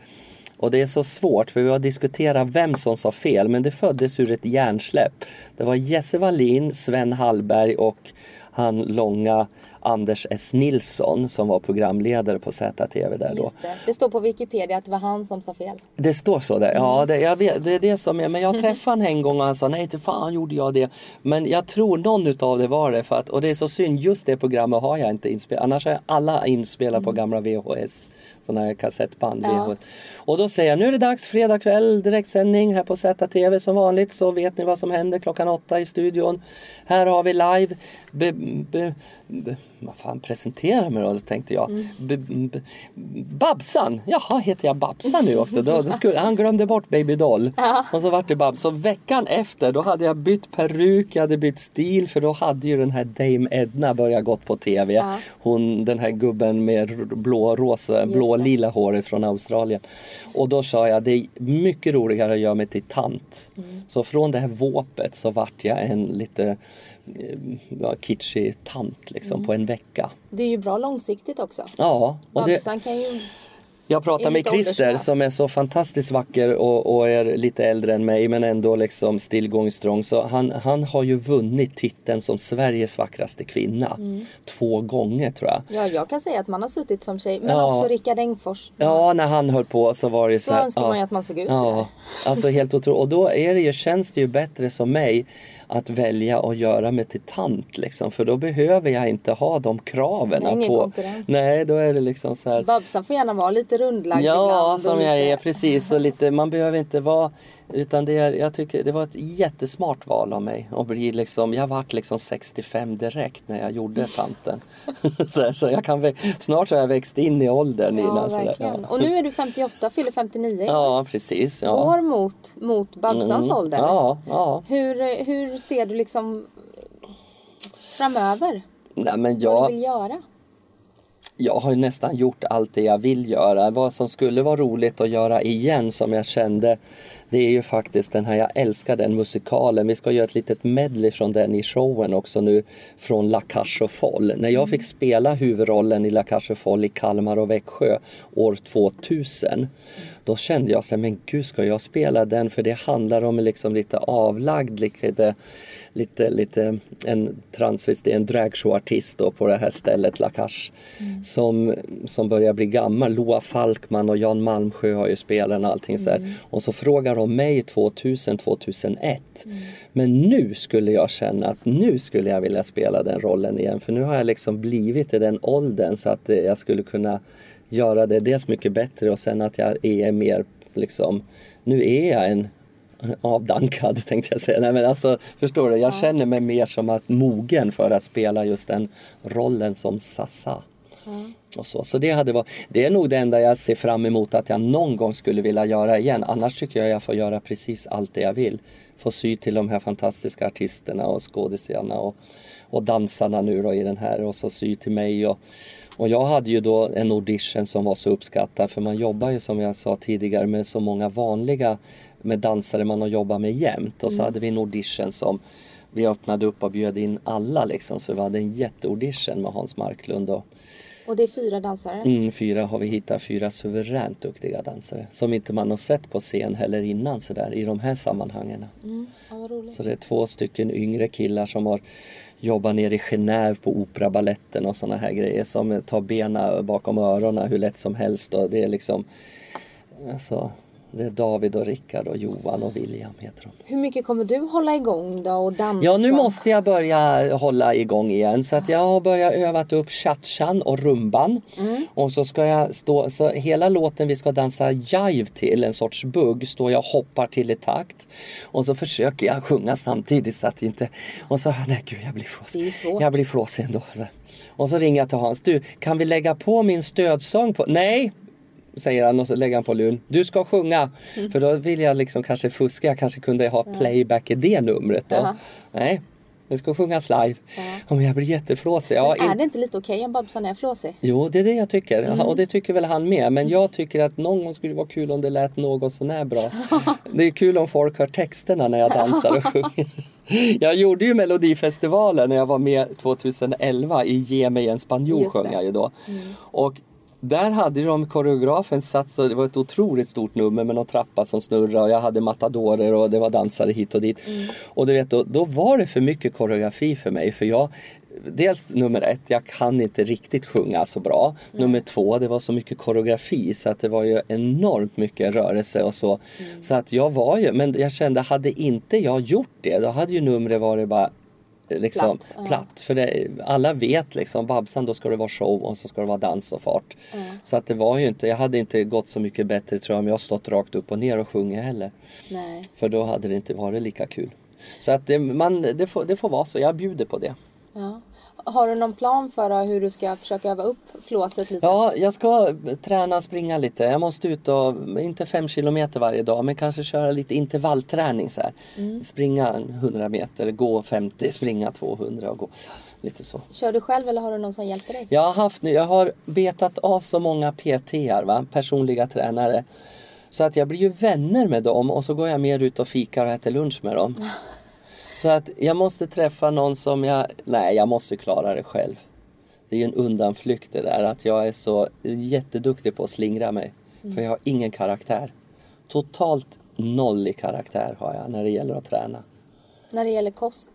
och det är så svårt för vi har diskuterat vem som sa fel men det föddes ur ett hjärnsläpp. Det var Jesse Wallin, Sven Hallberg och han långa Anders S Nilsson som var programledare på ZTV där då. Det. det står på Wikipedia att det var han som sa fel. Det står så där. Ja, det, jag vet, det är det som är. Men jag *laughs* träffade honom en gång och han sa nej till fan gjorde jag det. Men jag tror någon utav det var det. För att, och det är så synd, just det programmet har jag inte inspelat. Annars är alla inspelade på gamla VHS. Sådana här kassettband. Ja. Och då säger jag nu är det dags fredag kväll direktsändning här på ZTV som vanligt. Så vet ni vad som händer klockan åtta i studion. Här har vi live. Be, be, be, vad fan presentera mig då tänkte jag. Be, be, Babsan! Jaha, heter jag Babsan nu också? Då, då skulle, han glömde bort Baby Doll. Och så vart det Babs. Så veckan efter då hade jag bytt peruk, jag hade bytt stil för då hade ju den här Dame Edna börjat gått på TV. Ja. Hon, den här gubben med blå, rosa, blå, lila håret från Australien. Och då sa jag det är mycket roligare att göra mig till tant. Mm. Så från det här våpet så vart jag en lite ja, kitschig tant liksom Mm. på en vecka. Det är ju bra långsiktigt också. Ja, och det, kan ju... jag pratar med Christer som är så fantastiskt vacker och, och är lite äldre än mig men ändå liksom still going strong. Så han, han har ju vunnit titeln som Sveriges vackraste kvinna Mm. två gånger tror jag. Ja, jag kan säga att man har suttit som tjej. Men Ja. också Rickard Engfors. Ja, när han höll på så var det så Så här, önskar ja. man ju att man såg ut så Ja, här. alltså helt otroligt. Och då är det ju, känns det ju bättre som mig att välja att göra mig till tant liksom. För då behöver jag inte ha de kraven. Nej, ingen på... konkurrens. Nej, då är det liksom så här. Babsan får gärna vara lite rundlagd Ja, ibland. som jag lite- är precis. Och lite, man behöver inte vara utan det, jag tycker det var ett jättesmart val av mig. att bli liksom, jag vart liksom 65 direkt när jag gjorde *laughs* tanten. *laughs* så, så jag kan, vä- snart har jag växt in i åldern Ja, Nina. så där, verkligen. ja. Och nu är du 58, fyller 59. Ja, precis. Ja. Går mot, mot Babsans Mm. ålder. Ja, ja. Hur, hur ser du liksom framöver? Nej, men Vad jag, du vill göra? jag har ju nästan gjort allt det jag vill göra. Vad som skulle vara roligt att göra igen som jag kände det är ju faktiskt den här, jag älskar den musikalen. Vi ska göra ett litet medley från den i showen också nu från La Cage aux Folles. När jag fick spela huvudrollen i La Cage aux Folles i Kalmar och Växjö år 2000 då kände jag så här, men gud ska jag spela den? För det handlar om liksom lite avlagd, lite, lite, lite en transvestit, en dragshowartist då på det här stället La Cage som, som börjar bli gammal. Loa Falkman och Jan Malmsjö har ju spelat den och allting så här. Och så frågar de mig 2000, 2001. Men nu skulle jag känna att nu skulle jag vilja spela den rollen igen. För nu har jag liksom blivit i den åldern så att jag skulle kunna göra det dels mycket bättre och sen att jag är mer liksom, nu är jag en avdankad *laughs* tänkte jag säga. Nej men alltså förstår du, jag känner mig mer som att mogen för att spela just den rollen som Sassa. Och så. så det, hade varit, det är nog det enda jag ser fram emot att jag någon gång skulle vilja göra igen. Annars tycker jag jag får göra precis allt det jag vill. Få sy till de här fantastiska artisterna och skådisarna och, och dansarna nu då i den här och så sy till mig. Och, och jag hade ju då en audition som var så uppskattad för man jobbar ju som jag sa tidigare med så många vanliga med dansare man har jobbat med jämt. Och så hade vi en audition som vi öppnade upp och bjöd in alla liksom. Så vi hade en jätteaudition med Hans Marklund och Och det är fyra dansare. Mm, fyra har vi hittat fyra suveränt duktiga dansare som inte man har sett på scen heller innan sådär i de här sammanhangen. Mm. Ja. Så det är två stycken yngre killar som har jobbat nere i Genève på operabaletten och sådana här grejer som tar benen bakom öronen hur lätt som helst och det är liksom alltså, det är David och Rickard och Johan och William heter de. Hur mycket kommer du hålla igång då och dansa? Ja, nu måste jag börja hålla igång igen. Så att jag har börjat övat upp chatchan och rumban. Och så ska jag stå, så hela låten vi ska dansa jive till, en sorts bugg, står jag och hoppar till i takt. Och så försöker jag sjunga samtidigt så att inte... Och så, nej gud jag blir flåsig. Jag blir flåsig ändå. Och så ringer jag till Hans. Du, kan vi lägga på min stödsång på... Nej! Säger han och så lägger han på luren. Du ska sjunga. Mm. För då vill jag liksom kanske fuska. Jag kanske kunde ha playback i det numret då. Jaha. Nej, det ska sjungas live. Ja. Om jag blir jätteflåsig. Ja, Men är det inte lite okej om Babsan är flåsig? Jo, det är det jag tycker. Mm. Och det tycker väl han med. Men jag tycker att någon gång skulle det vara kul om det lät något sånär bra. *laughs* det är kul om folk hör texterna när jag dansar och sjunger. *laughs* Jag gjorde ju Melodifestivalen när jag var med 2011 i Ge mig en spanjor. Mm. sjöng jag ju då. Och där hade de koreografen satt så det var ett otroligt stort nummer med någon trappa som snurrade och jag hade matadorer och det var dansare hit och dit. Mm. Och du vet då, då var det för mycket koreografi för mig för jag dels nummer ett, jag kan inte riktigt sjunga så bra. Nummer två, det var så mycket koreografi så att det var ju enormt mycket rörelse och så. Så att jag var ju, men jag kände, hade inte jag gjort det då hade ju numret varit bara liksom Platt, platt. För det, alla vet liksom, Babsan då ska det vara show och så ska det vara dans och fart. Så att det var ju inte, jag hade inte gått så mycket bättre tror jag om jag stått rakt upp och ner och sjungit heller. Nej. För då hade det inte varit lika kul. Så att det, man, det, får, det får vara så, jag bjuder på det. Ja. Har du någon plan för hur du ska försöka öva upp flåset lite? Ja, jag ska träna springa lite. Jag måste ut och, inte fem kilometer varje dag, men kanske köra lite intervallträning så här. Springa 100 meter, gå 50, springa 200 och gå. Lite så. Kör du själv eller har du någon som hjälper dig? Jag har, haft nu, jag har betat av så många PTR, va? personliga tränare. Så att jag blir ju vänner med dem och så går jag mer ut och fikar och äter lunch med dem. *laughs* Så att jag måste träffa någon som jag... Nej, jag måste klara det själv. Det är ju en undanflykt det där att jag är så jätteduktig på att slingra mig. För jag har ingen karaktär. Totalt noll i karaktär har jag när det gäller att träna. När det gäller kost?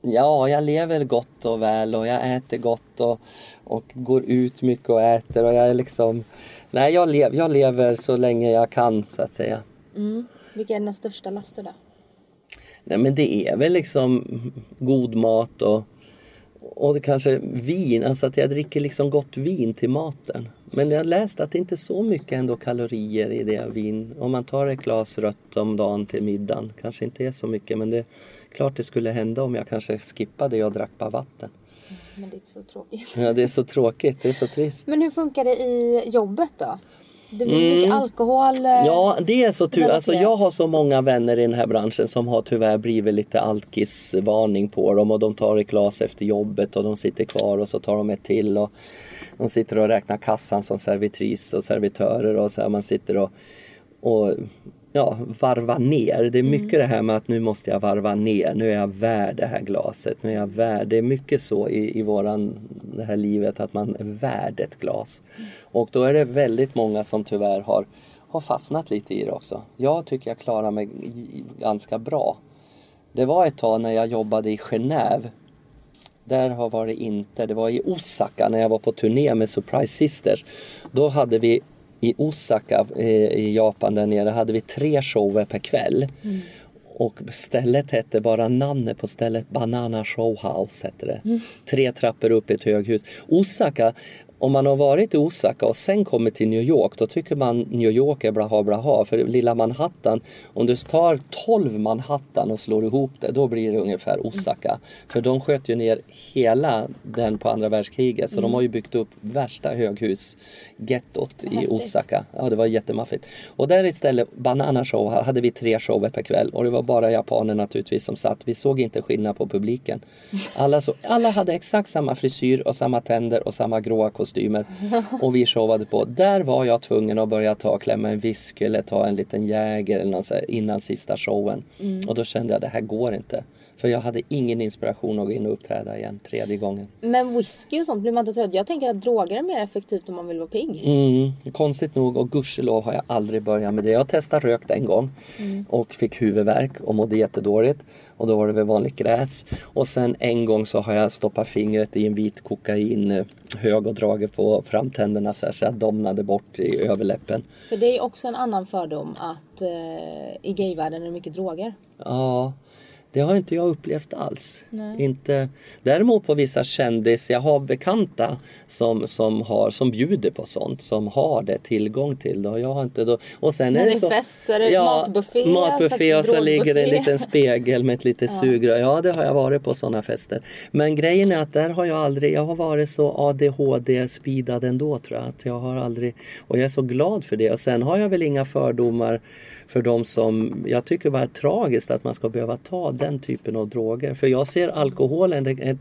Ja, jag lever gott och väl och jag äter gott och, och går ut mycket och äter och jag är liksom... Nej, jag, lev, jag lever så länge jag kan så att säga. Mm. Vilka är dina största laster då? Nej, men det är väl liksom god mat och, och kanske vin, alltså att jag dricker liksom gott vin till maten. Men jag har läst att det inte är så mycket ändå kalorier i det vin. Om man tar ett glas rött om dagen till middagen, kanske inte är så mycket men det är klart det skulle hända om jag kanske skippade och drack bara vatten. Men det är så tråkigt. Ja, det är så tråkigt, det är så trist. Men hur funkar det i jobbet då? Det blir mycket alkohol. eh, Ja, det är så tur. Alltså, jag har så många vänner i den här branschen som har tyvärr blivit lite alkisvarning på dem och de tar ett glas efter jobbet och de sitter kvar och så tar de ett till och de sitter och räknar kassan som servitris och servitörer och så här, man sitter och, och ja, varvar ner. Det är mycket det här med att nu måste jag varva ner, nu är jag värd det här glaset, nu är jag värd. Det är mycket så i, i våran, det här livet att man är värd ett glas. Och då är det väldigt många som tyvärr har, har fastnat lite i det också. Jag tycker jag klarar mig ganska bra. Det var ett tag när jag jobbade i Genève där har varit inte. Det var i Osaka när jag var på turné med Surprise Sisters. Då hade vi i Osaka eh, i Japan där nere hade vi tre shower per kväll. Och stället hette bara namnet på stället Banana Show House hette det. Tre trappor upp i ett höghus. Osaka om man har varit i Osaka och sen kommer till New York då tycker man New York är blaha blaha. För lilla Manhattan, om du tar 12 Manhattan och slår ihop det då blir det ungefär Osaka. För de sköt ju ner hela den på andra världskriget så de har ju byggt upp värsta höghusgettot i. Osaka. Ja det var jättemaffigt. Och där istället, Banana Show, hade vi tre shower per kväll och det var bara japaner naturligtvis som satt. Vi såg inte skillnad på publiken. *laughs* Alla, så, alla hade exakt samma frisyr och samma tänder och samma gråa kostymer. *laughs* Och vi showade på. Där var jag tvungen att börja ta, klämma en whisky eller ta en liten Jäger eller något här innan sista showen. Och då kände jag det här går inte. För jag hade ingen inspiration att gå in och uppträda igen tredje gången. Men whisky och sånt blir man inte trött. Jag tänker att droger är mer effektivt om man vill vara pigg. Mm, konstigt nog och gudskelov har jag aldrig börjat med det. Jag testade rökt en gång och fick huvudvärk och mådde jättedåligt. Och då var det väl vanligt gräs. Och sen en gång så har jag stoppat fingret i en vit kokain eh, och dragit på framtänderna så, här, så jag domnade bort i överläppen. För det är också en annan fördom att eh, i gayvärlden är det mycket droger. Ja, det har inte jag upplevt alls. Nej. Inte. Däremot på vissa kändis, jag har bekanta som, som, har, som bjuder på sånt, som har det tillgång till det. Och jag har inte då. Och sen När är det det så, fest så är det matbuffé, matbuffé och så ligger det en liten spegel med ett litet sugrör. Ja, det har jag varit på sådana fester. Men grejen är att där har jag aldrig, jag har varit så ADHD-speedad ändå tror jag. Att jag har aldrig, och jag är så glad för det. Och sen har jag väl inga fördomar för de som, jag tycker bara är tragiskt att man ska behöva ta den typen av droger. För jag ser alkoholen, ett,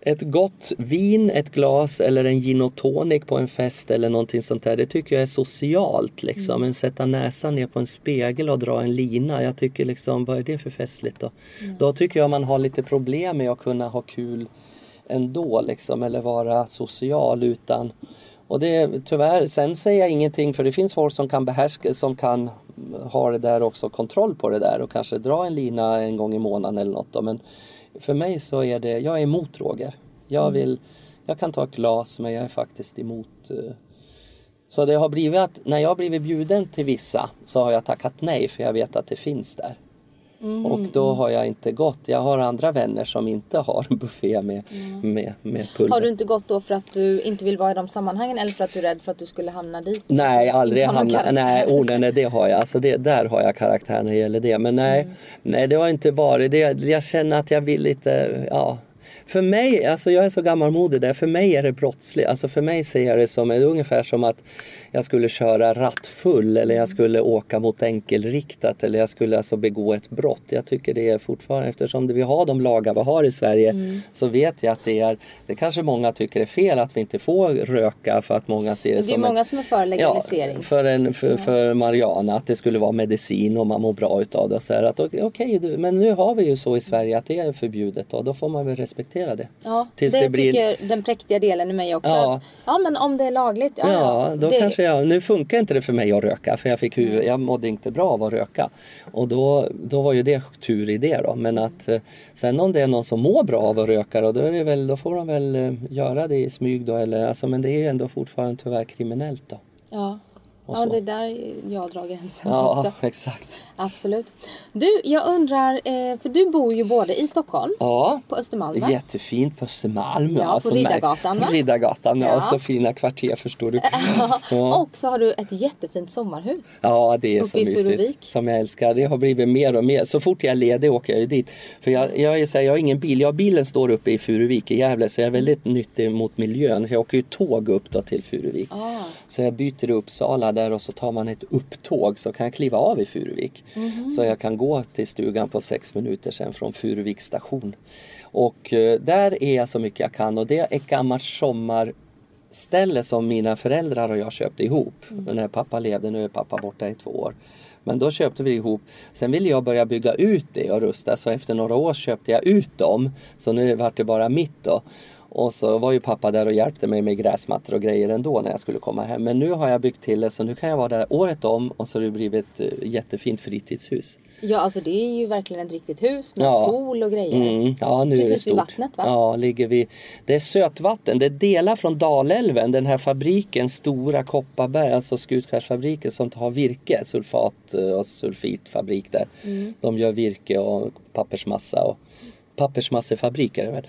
ett gott vin, ett glas eller en gin och tonic på en fest eller någonting sånt där. Det tycker jag är socialt liksom. Men sätta näsan ner på en spegel och dra en lina. Jag tycker liksom, vad är det för festligt då? Då tycker jag man har lite problem med att kunna ha kul ändå liksom. Eller vara social utan och det tyvärr, sen säger jag ingenting för det finns folk som kan behärska, som kan ha det där också, kontroll på det där och kanske dra en lina en gång i månaden eller något då. Men för mig så är det, jag är emot droger. Jag vill, jag kan ta ett glas men jag är faktiskt emot eh, så det har blivit att när jag har blivit bjuden till vissa så har jag tackat nej för jag vet att det finns där. Och då har jag inte gått. Jag har andra vänner som inte har en buffé med, med, med pulver. Har du inte gått då för att du inte vill vara i de sammanhangen eller för att du är rädd för att du skulle hamna dit? Nej, aldrig karaktär. Nej, oh, nej, nej, det har jag. Alltså det, där har jag karaktär när det gäller det. Men nej, Mm. nej det har inte varit det. Jag känner att jag vill lite, ja. För mig, alltså jag är så gammalmodig där, för mig är det brottsligt. Alltså för mig ser jag det som, ungefär som att jag skulle köra rattfull eller jag skulle åka mot enkelriktat eller jag skulle alltså begå ett brott. Jag tycker det är fortfarande, eftersom vi har de lagar vi har i Sverige Mm. så vet jag att det är, det kanske många tycker är fel att vi inte får röka för att många ser det, Det är som en- många som är för legalisering. Ja, för, en, för, för Mariana att det skulle vara medicin och man mår bra utav det. Och så här att, okej, du, men nu har vi ju så i Sverige att det är förbjudet och då får man väl respektera det. Ja, Tills det, det blir- tycker den präktiga delen i mig också. Ja. Att, ja men om det är lagligt. Ja, ja, då det, kanske jag, nu funkar inte det för mig att röka för jag fick huvud, jag mådde inte bra av att röka. Och då, då var ju det tur i det då. Men att eh, sen om det är någon som mår bra av att röka då, då, väl, då får de väl eh, göra det i smyg då. Eller, alltså, men det är ju ändå fortfarande tyvärr kriminellt då. Ja, ja det är där jag drar gränsen Ja, också. exakt. Absolut. Du, jag undrar, eh, för du bor ju både i Stockholm, Ja, på Östermalm va? Jättefint på Östermalm. Ja, på som Riddargatan, va? *laughs* Riddargatan, ja. Ja. Så fina kvarter förstår du. *laughs* Ja, Och så har du ett jättefint sommarhus. ja det är så mysigt. Furuvik. Som jag älskar. Det har blivit mer och mer. Så fort jag är ledig åker jag ju dit. För jag, jag, är så här, jag har ingen bil. Jag, bilen står uppe i Furuvik i Gävle så jag är väldigt nyttig mot miljön. Så jag åker ju tåg upp då till Furuvik. Ah. Så jag byter i Uppsala där och så tar man ett upptåg så kan jag kliva av i Furuvik. Mhm. Så jag kan gå till stugan på sex minuter sen från Furuvik station. Och eh, där är jag så mycket jag kan och det är ett gammalt sommarställe som mina föräldrar och jag köpte ihop. Mm. När pappa levde, nu är pappa borta i två år. Men då köpte vi ihop. Sen ville jag börja bygga ut det och rusta så efter några år köpte jag ut dem. Så nu vart det bara mitt då. Och så var ju pappa där och hjälpte mig med gräsmattor och grejer ändå när jag skulle komma hem. Men nu har jag byggt till det så nu kan jag vara där året om och så har det blivit ett eh, jättefint fritidshus. Ja, alltså det är ju verkligen ett riktigt hus med Ja. pool och grejer. Mm, ja, nu är det Precis vid stort. vattnet, va? Ja, ligger vi. Det är sötvatten. Det är delar från Dalälven. Den här fabriken, Stora Kopparberg, alltså Skutskärsfabriken som har virke, sulfat eh, och sulfitfabrik där. Mm. De gör virke och pappersmassa och pappersmassefabrik är det väl.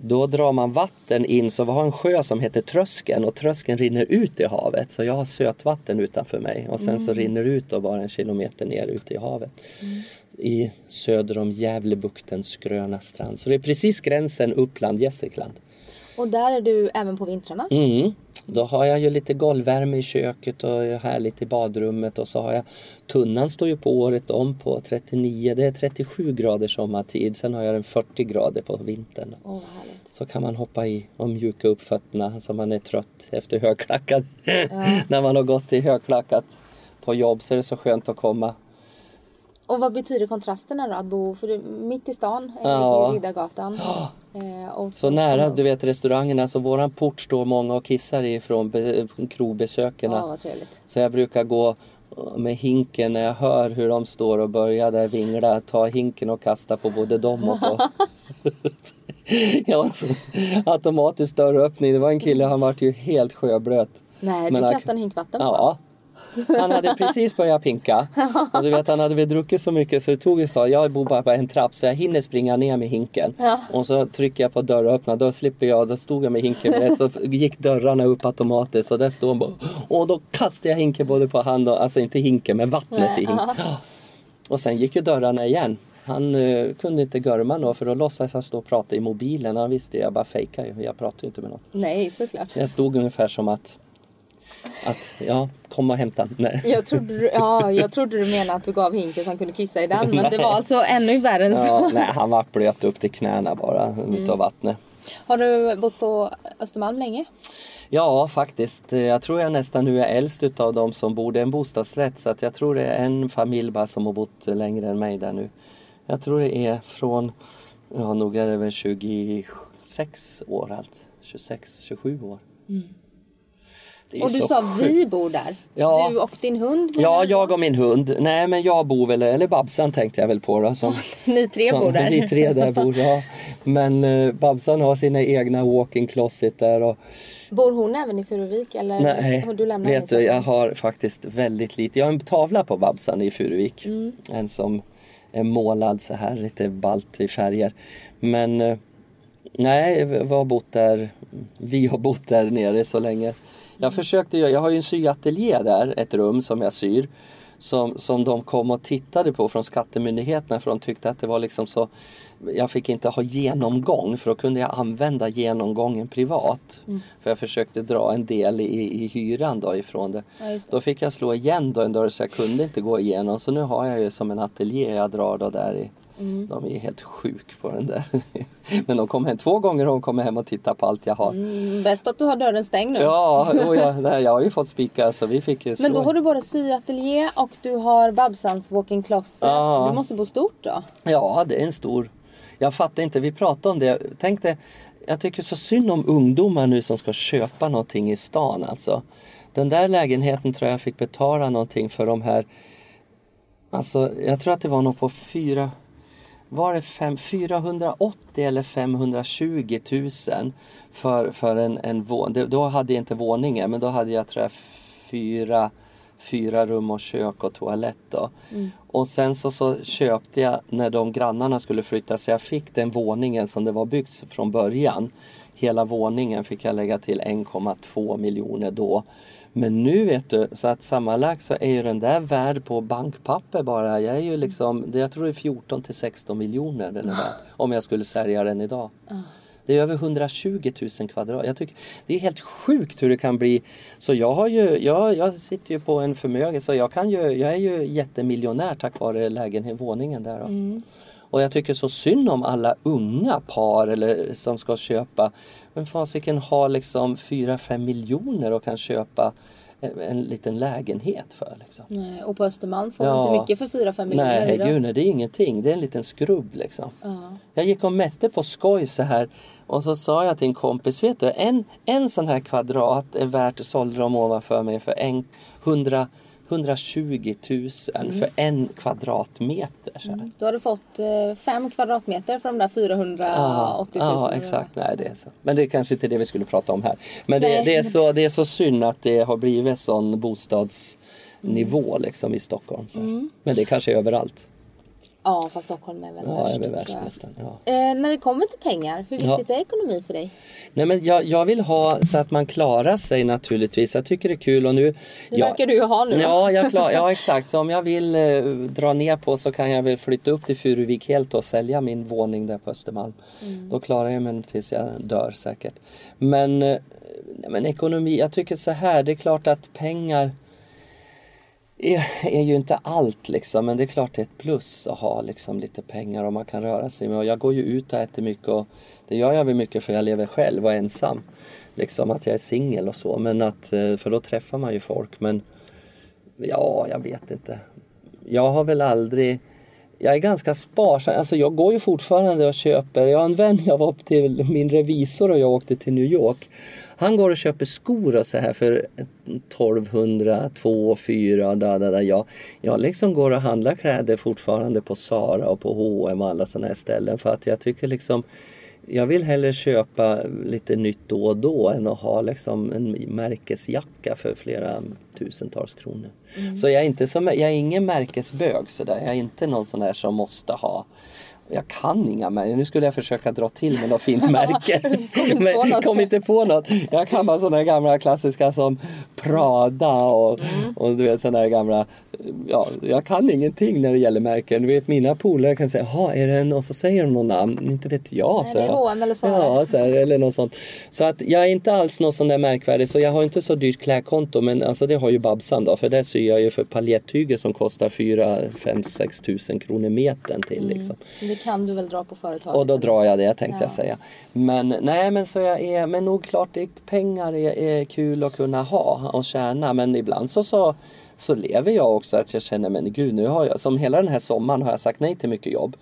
Då drar man vatten in så vi har en sjö som heter Tröskeln och Tröskeln rinner ut i havet. Så jag har sötvatten utanför mig och sen så Mm. rinner det ut då bara en kilometer ner ut i havet. I söder om Gävlebuktens gröna strand. Så det är precis gränsen Uppland-Gästrikland. Och där är du även på vintrarna. Mm. Då har jag ju lite golvvärme i köket och är härligt i badrummet och så har jag tunnan står ju på året om på 39, det är 37 grader sommartid. Sen har jag den 40 grader på vintern. Härligt. Så kan man hoppa i och mjuka upp fötterna så man är trött efter högklackat. *laughs* När man har gått i högklackat på jobb så är det så skönt att komma. Och vad betyder kontrasterna då? Att bo för mitt i stan eh, Ja. ju Riddargatan. *gasps* Eh, och Så nära, du vet restaurangerna, så våran port står många och kissar ifrån be- krogbesökarna. Ja, vad trevligt. Så jag brukar gå med hinken när jag hör hur de står och börjar där vingla. Ta hinken och kasta på både dem och på... *laughs* ja, automatisk dörröppning. Det var en kille, han vart ju helt sjöblöt. Nej, Men du kastade en hink vatten på Ja. Han hade precis börjat pinka. Och du vet han hade väl druckit så mycket så det tog ett tag. Jag bor bara på en trapp så jag hinner springa ner med hinken. Ja. Och så trycker jag på dörröppna. Då slipper jag. Då stod jag med hinken med. Så gick dörrarna upp automatiskt. Och där står han bara. Och då kastade jag hinken både på hand och, alltså inte hinken men vattnet i hinken. Och sen gick ju dörrarna igen. Han eh, kunde inte görma något för då låtsades han stå och prata i mobilen. Han visste jag bara fejkar ju. Jag pratar ju inte med någon. Nej, såklart. Jag stod ungefär som att, att ja, kom och hämta. Nej. Jag trodde, du, ja, jag trodde du menade att du gav hinken så han kunde kissa i den. Men det Nej. var alltså ännu värre än så. Ja, nej, han var blöt upp till knäna bara utav vattnet. Har du bott på Östermalm länge? Ja, faktiskt. Jag tror jag nästan nu är äldst utav dem som bor. Det är en bostadsrätt så att jag tror det är en familj bara som har bott längre än mig där nu. Jag tror det är från, ja nog är det väl 26 år allt. 26, 27 år. Det är Och du sa sjukt. vi bor där. Ja. Du och din hund Ja, jag och min hund. Nej, men jag bor väl, eller Babsan tänkte jag väl på då. Som, *laughs* Ni tre som- bor där. *laughs* Vi tre där bor, ja. Men eh, Babsan har sina egna walk-in closet där och Bor hon även i Furuvik eller Nej, har du lämnat vet du, jag har faktiskt väldigt lite. Jag har en tavla på Babsan i Furuvik. Mm. En som är målad så här lite balt i färger. Men eh, nej, vi har bott där. Vi har bott där nere så länge. Jag Mm. försökte, jag har ju en syateljé där, ett rum som jag syr. Som, som de kom och tittade på från skattemyndigheterna för de tyckte att det var liksom så jag fick inte ha genomgång för då kunde jag använda genomgången privat. Mm. För jag försökte dra en del i, i hyran då ifrån det. Ja, det. Då fick jag slå igen då en dörr så jag kunde inte gå igenom. Så nu har jag ju som en ateljé jag drar då där i. Mm. De är helt sjuk på den där. *laughs* Men de kommer hem två gånger och de kommer hem och tittar på allt jag har. Mm, bäst att du har dörren stängd nu. Ja, *laughs* och jag, nej, jag har ju fått spika så vi fick ju slå. Men då har du både syateljé och du har Babsans walk-in closet. Ja. Du måste bo stort då. Ja, det är en stor... Jag fattar inte, vi pratade om det. Tänk dig, jag tycker så synd om ungdomar nu som ska köpa någonting i stan alltså. Den där lägenheten tror jag fick betala någonting för de här... Alltså, jag tror att det var nog på fyra... Var det fem, 480 eller 520 000 för, för en, en våning. Då hade jag inte våningen men då hade jag tror jag fyra, fyra rum och kök och toalett då. Och sen så, så köpte jag när de grannarna skulle flytta så jag fick den våningen som det var byggt från början. Hela våningen fick jag lägga till 1,2 miljoner då. Men nu vet du, så att sammanlagt så är ju den där värd på bankpapper bara. Jag är ju liksom, jag tror det är 14 till 16 miljoner den är värd. Om jag skulle sälja den idag. Det är över 120 000 kvadrat. Jag tycker, det är helt sjukt hur det kan bli. Så jag har ju, jag, jag sitter ju på en förmögenhet så jag kan ju, jag är ju jättemiljonär tack vare lägenhet, våningen där. Då. Och jag tycker så synd om alla unga par eller som ska köpa. Men fasiken har liksom 4-5 miljoner och kan köpa en, en liten lägenhet för. Liksom. Nej, och på Östermalm får Ja. man inte mycket för 4-5 miljoner Nej, idag. gud nej, det är ingenting. Det är en liten skrubb liksom. Ja. Jag gick och mätte på skoj så här och så sa jag till en kompis, vet du en, en sån här kvadrat är värt, sålde de ovanför mig för en, 100, 120 000 för en kvadratmeter. Här. Du hade fått 5 kvadratmeter för de där 480 000. Ja, exakt. Nej, det är så. Men det är kanske inte det vi skulle prata om här. Men det, det, är, så, det är så synd att det har blivit sån bostadsnivå liksom i Stockholm. Så. Men det kanske är överallt. Ja, fast Stockholm är väl Ja, värst. är väl värst jag. nästan. Ja. Eh, när det kommer till pengar, hur Ja. viktigt är ekonomi för dig? Nej, men jag, jag vill ha så att man klarar sig naturligtvis. Jag tycker det är kul och nu... Det ja, verkar du ju ha nu. Ja, jag klar, ja exakt. Så om jag vill eh, dra ner på så kan jag väl flytta upp till Furuvik helt och sälja min våning där på Östermalm. Då klarar jag mig tills jag dör säkert. Men, eh, men ekonomi, jag tycker så här, det är klart att pengar är, är ju inte allt liksom men det är klart det är ett plus att ha liksom lite pengar och man kan röra sig med. Och jag går ju ut och äter mycket och det gör jag väl mycket för jag lever själv och är ensam. Liksom att jag är singel och så men att, eh, för då träffar man ju folk men ja, jag vet inte. Jag har väl aldrig jag är ganska sparsam. Alltså jag går ju fortfarande och köper. Jag har en vän, jag var upp till min revisor och jag åkte till New York. Han går och köper skor och så här för 1200, 2 4 da, da, da. Jag, jag liksom går och handlar kläder fortfarande på Zara och på H&M och alla sådana här ställen för att jag tycker liksom jag vill hellre köpa lite nytt då och då än att ha liksom en märkesjacka för flera tusentals kronor. Så jag är, inte som, jag är ingen märkesbög sådär. Jag är inte någon sån där som måste ha jag kan inga märken. Nu skulle jag försöka dra till med något fint *laughs* märke. inte på Men något. kom inte på något. Jag kan bara sådana gamla klassiska som Prada och, Mm. och du vet sådana här gamla. Ja, jag kan ingenting när det gäller märken. Du vet mina polare kan säga, jaha är det en och så säger de någon namn. Inte vet jag. Nej, så det är. H&M eller Zara. Ja, så här, eller något sånt. Så att jag är inte alls någon sån där märkvärdig. Så jag har inte så dyrt klädkonto. Men alltså det har ju Babsan då. För där syr jag ju för paljettyger som kostar 4, 5, 6 tusen kronor metern till liksom. Det kan du väl dra på företaget? Och då drar jag det tänkte Ja. jag säga. Men nej men så jag är, men nog klart det, pengar är, är kul att kunna ha och tjäna. Men ibland så, så så lever jag också att jag känner men gud nu har jag, som hela den här sommaren har jag sagt nej till mycket jobb.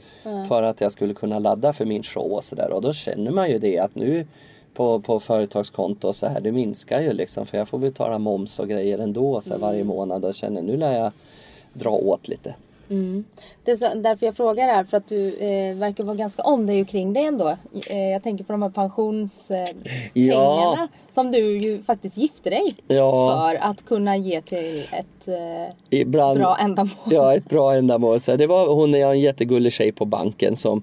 För att jag skulle kunna ladda för min show och sådär. Och då känner man ju det att nu på, på företagskonto och så här. Det minskar ju liksom för jag får betala moms och grejer ändå så här, varje månad och känner nu lär jag dra åt lite. Det är så, därför jag frågar är för att du eh, verkar vara ganska om dig och kring dig ändå. Eh, jag tänker på de här pensionspengarna eh, Ja. som du ju faktiskt gifte dig Ja. för att kunna ge till ett eh, Ibland, bra ändamål. Ja, ett bra ändamål. Så det var, hon är en jättegullig tjej på banken som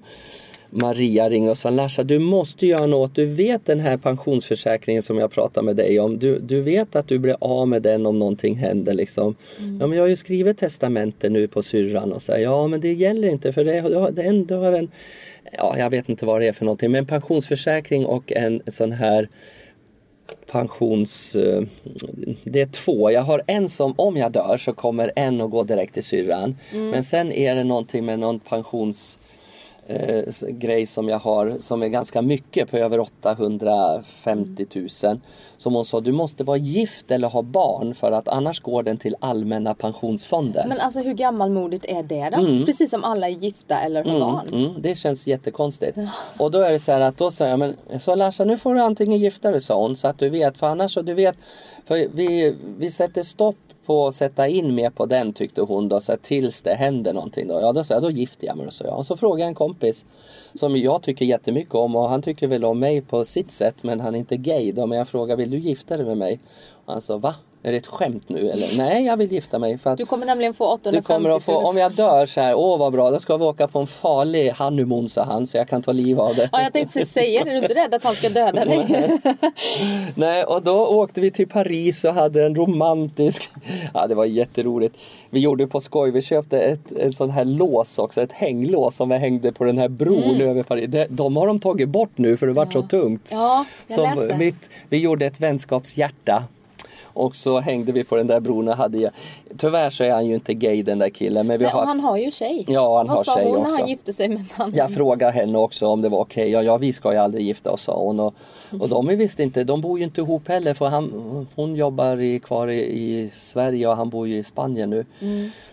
Maria ringde och sa Larsa du måste göra något. Du vet den här pensionsförsäkringen som jag pratade med dig om. Du, du vet att du blir av med den om någonting händer liksom. Ja men jag har ju skrivit testamente nu på syrran och så här, Ja men det gäller inte för det, det, du har en Ja jag vet inte vad det är för någonting men pensionsförsäkring och en sån här pensions... eh, Det är två. Jag har en som om jag dör så kommer en att gå direkt till syrran. Men sen är det någonting med någon pensions eh, grej som jag har som är ganska mycket på över 850 000. Som hon sa, du måste vara gift eller ha barn för att annars går den till allmänna pensionsfonden. Men alltså hur gammalmodigt är det då? Precis som alla är gifta eller har barn. Mm, det känns jättekonstigt. Och då är det så här att då sa jag, men så Larsa nu får du antingen gifta dig sa hon så att du vet för annars så du vet för vi, vi sätter stopp på att sätta in mer på den tyckte hon då så här, tills det händer någonting då. Ja då sa jag då gifter jag mig då så jag. Och så frågade jag en kompis som jag tycker jättemycket om och han tycker väl om mig på sitt sätt men han är inte gay då men jag frågade vill du gifta dig med mig? Och han sa va? Är det ett skämt nu eller? Nej jag vill gifta mig för att Du kommer nämligen få 850 du kommer att få, om jag dör så här, åh vad bra, då ska vi åka på en farlig honeymoon sa han så jag kan ta liv av det. Ja jag tänkte säga det, är du inte rädd att han ska döda dig? Nej, och då åkte vi till Paris och hade en romantisk... Ja, det var jätteroligt. Vi gjorde på skoj, vi köpte ett, ett sån här lås också, ett hänglås som vi hängde på den här bron över Paris. Det, de har de tagit bort nu för det var så tungt. Ja, jag läste. mitt, vi gjorde ett vänskapshjärta. Och så hängde vi på den där bron och hade ju- Tyvärr så är han ju inte gay den där killen men vi Nej, har och haft han har ju tjej. Ja, han Vad har sa tjej hon när också. han gifte sig med annan? Jag frågade henne också om det var okej. Ja, ja, vi ska ju aldrig gifta oss sa hon. Och, och de är visst inte, de bor ju inte ihop heller för han, hon jobbar i, kvar i, i Sverige och han bor ju i Spanien nu.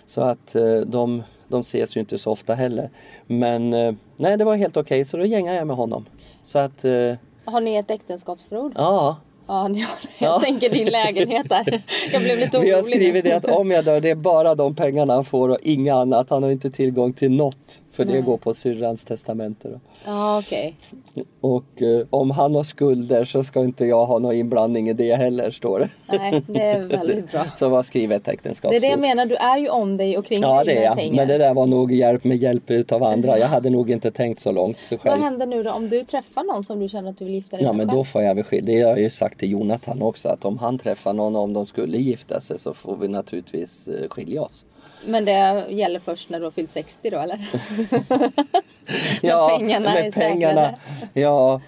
Så att eh, de, de ses ju inte så ofta heller. Men eh, nej, det var helt okej så då gängade jag med honom. Så att, eh, Har ni ett äktenskapsförord? ja. Ja, ni har. Jag Ja. tänker din lägenhet där. Jag blev lite orolig Vi har skrivit det att om jag dör, det är bara de pengarna han får och inga annat. Han har inte tillgång till något. För det Nej. går på syrrans testamente. Då. Ja, okej. Och eh, om han har skulder så ska inte jag ha någon inblandning i det heller, står det. Nej, det är väldigt bra. *laughs* Så var skrivet ett Det är äktenskapsförord. det jag menar, du är ju om dig och kring Ja dig det är med jag. pengar. Men det där var nog hjälp med hjälp utav andra. Jag hade nog inte tänkt så långt så Vad själv. händer nu då om du träffar någon som du känner att du vill gifta dig Ja med men själv? då får jag väl skilja. Det har jag ju sagt till Jonathan också att om han träffar någon om de skulle gifta sig så får vi naturligtvis eh, skilja oss. Men det gäller först när du har fyllt 60 då eller? *laughs* Ja, pengarna med är pengarna. säkrade. Ja,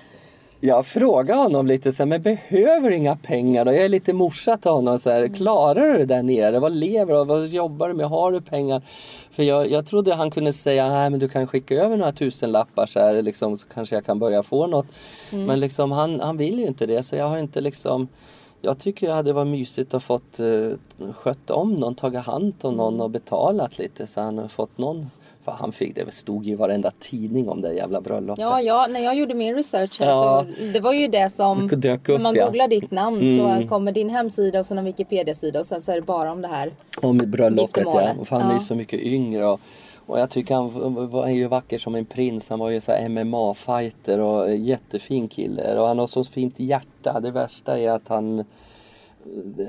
jag frågade honom lite så här, men behöver du inga pengar då? Jag är lite morsa till honom så här, klarar du det där nere? Vad lever du? Vad jobbar du med? Har du pengar? För jag, jag trodde han kunde säga, nej men du kan skicka över några tusenlappar så här liksom, så kanske jag kan börja få något. Men liksom han, han vill ju inte det så jag har inte liksom jag tycker det hade varit mysigt att fått uh, skött om någon, tagit hand om någon och betalat lite så han har fått någon. För han fick det stod ju i varenda tidning om det jävla bröllopet. Ja, ja, när jag gjorde min research här Ja. så det var ju det som dök när upp, man ja. googlar ditt namn Mm. så kommer din hemsida och så en Wikipedia-sida och sen så är det bara om det här. Om bröllopet ja. För han är ju så mycket yngre. Och, och jag tycker han var är ju vacker som en prins. Han var ju så här MMA-fighter och jättefin kille. Och han har så fint hjärta. Det värsta är att han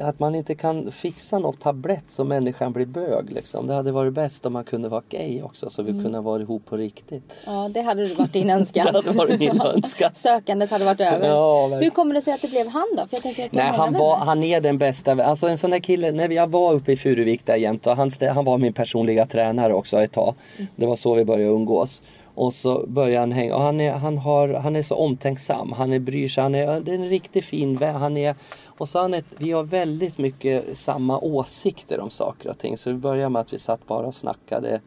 att man inte kan fixa något tablett så människan blir bög liksom. Det hade varit bäst om man kunde vara gay också så vi Mm. kunde vara ihop på riktigt. Ja, det hade du varit din *laughs* Det önskan. hade varit min önskan. *laughs* Sökandet hade varit över. Ja, verkligen. Hur kommer det sig att det blev han då? För jag tänker att Nej, han, var, han är den bästa. Alltså en sån där kille, när jag var uppe i Furuvik där jämt och han, han var min personliga tränare också ett tag. Det var så vi började umgås. Och så började han hänga och han är, han har, han är så omtänksam. Han är bryr sig, han är, det är en riktigt fin vän. Han är, och så ett, vi har väldigt mycket samma åsikter om saker och ting. Så vi började med att vi satt bara och snackade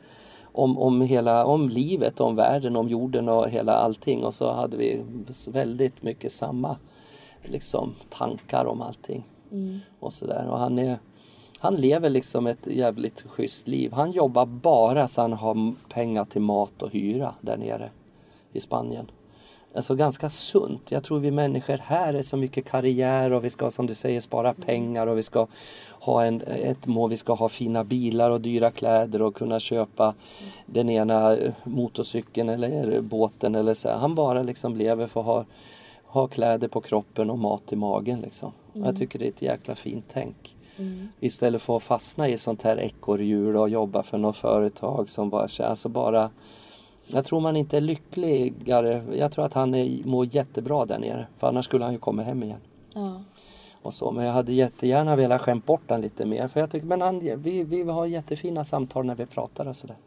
om, om, hela, om livet, om världen, om jorden och hela allting. Och så hade vi väldigt mycket samma liksom, tankar om allting. Och sådär. Och han, är, han lever liksom ett jävligt schysst liv. Han jobbar bara så han har pengar till mat och hyra där nere i Spanien. Alltså ganska sunt. Jag tror vi människor här är så mycket karriär och vi ska som du säger spara pengar och vi ska ha en, ett mål, vi ska ha fina bilar och dyra kläder och kunna köpa den ena motorcykeln eller båten eller så. Han bara liksom lever för att ha, ha kläder på kroppen och mat i magen liksom. Jag tycker det är ett jäkla fint tänk. Istället för att fastna i sånt här ekorrhjul och jobba för något företag som bara, alltså bara jag tror man inte är lyckligare. Jag tror att han är, mår jättebra där nere. För annars skulle han ju komma hem igen. Ja. Och så. Men jag hade jättegärna velat skämt bort han lite mer. För jag tycker, men han, vi, vi har jättefina samtal när vi pratar och sådär.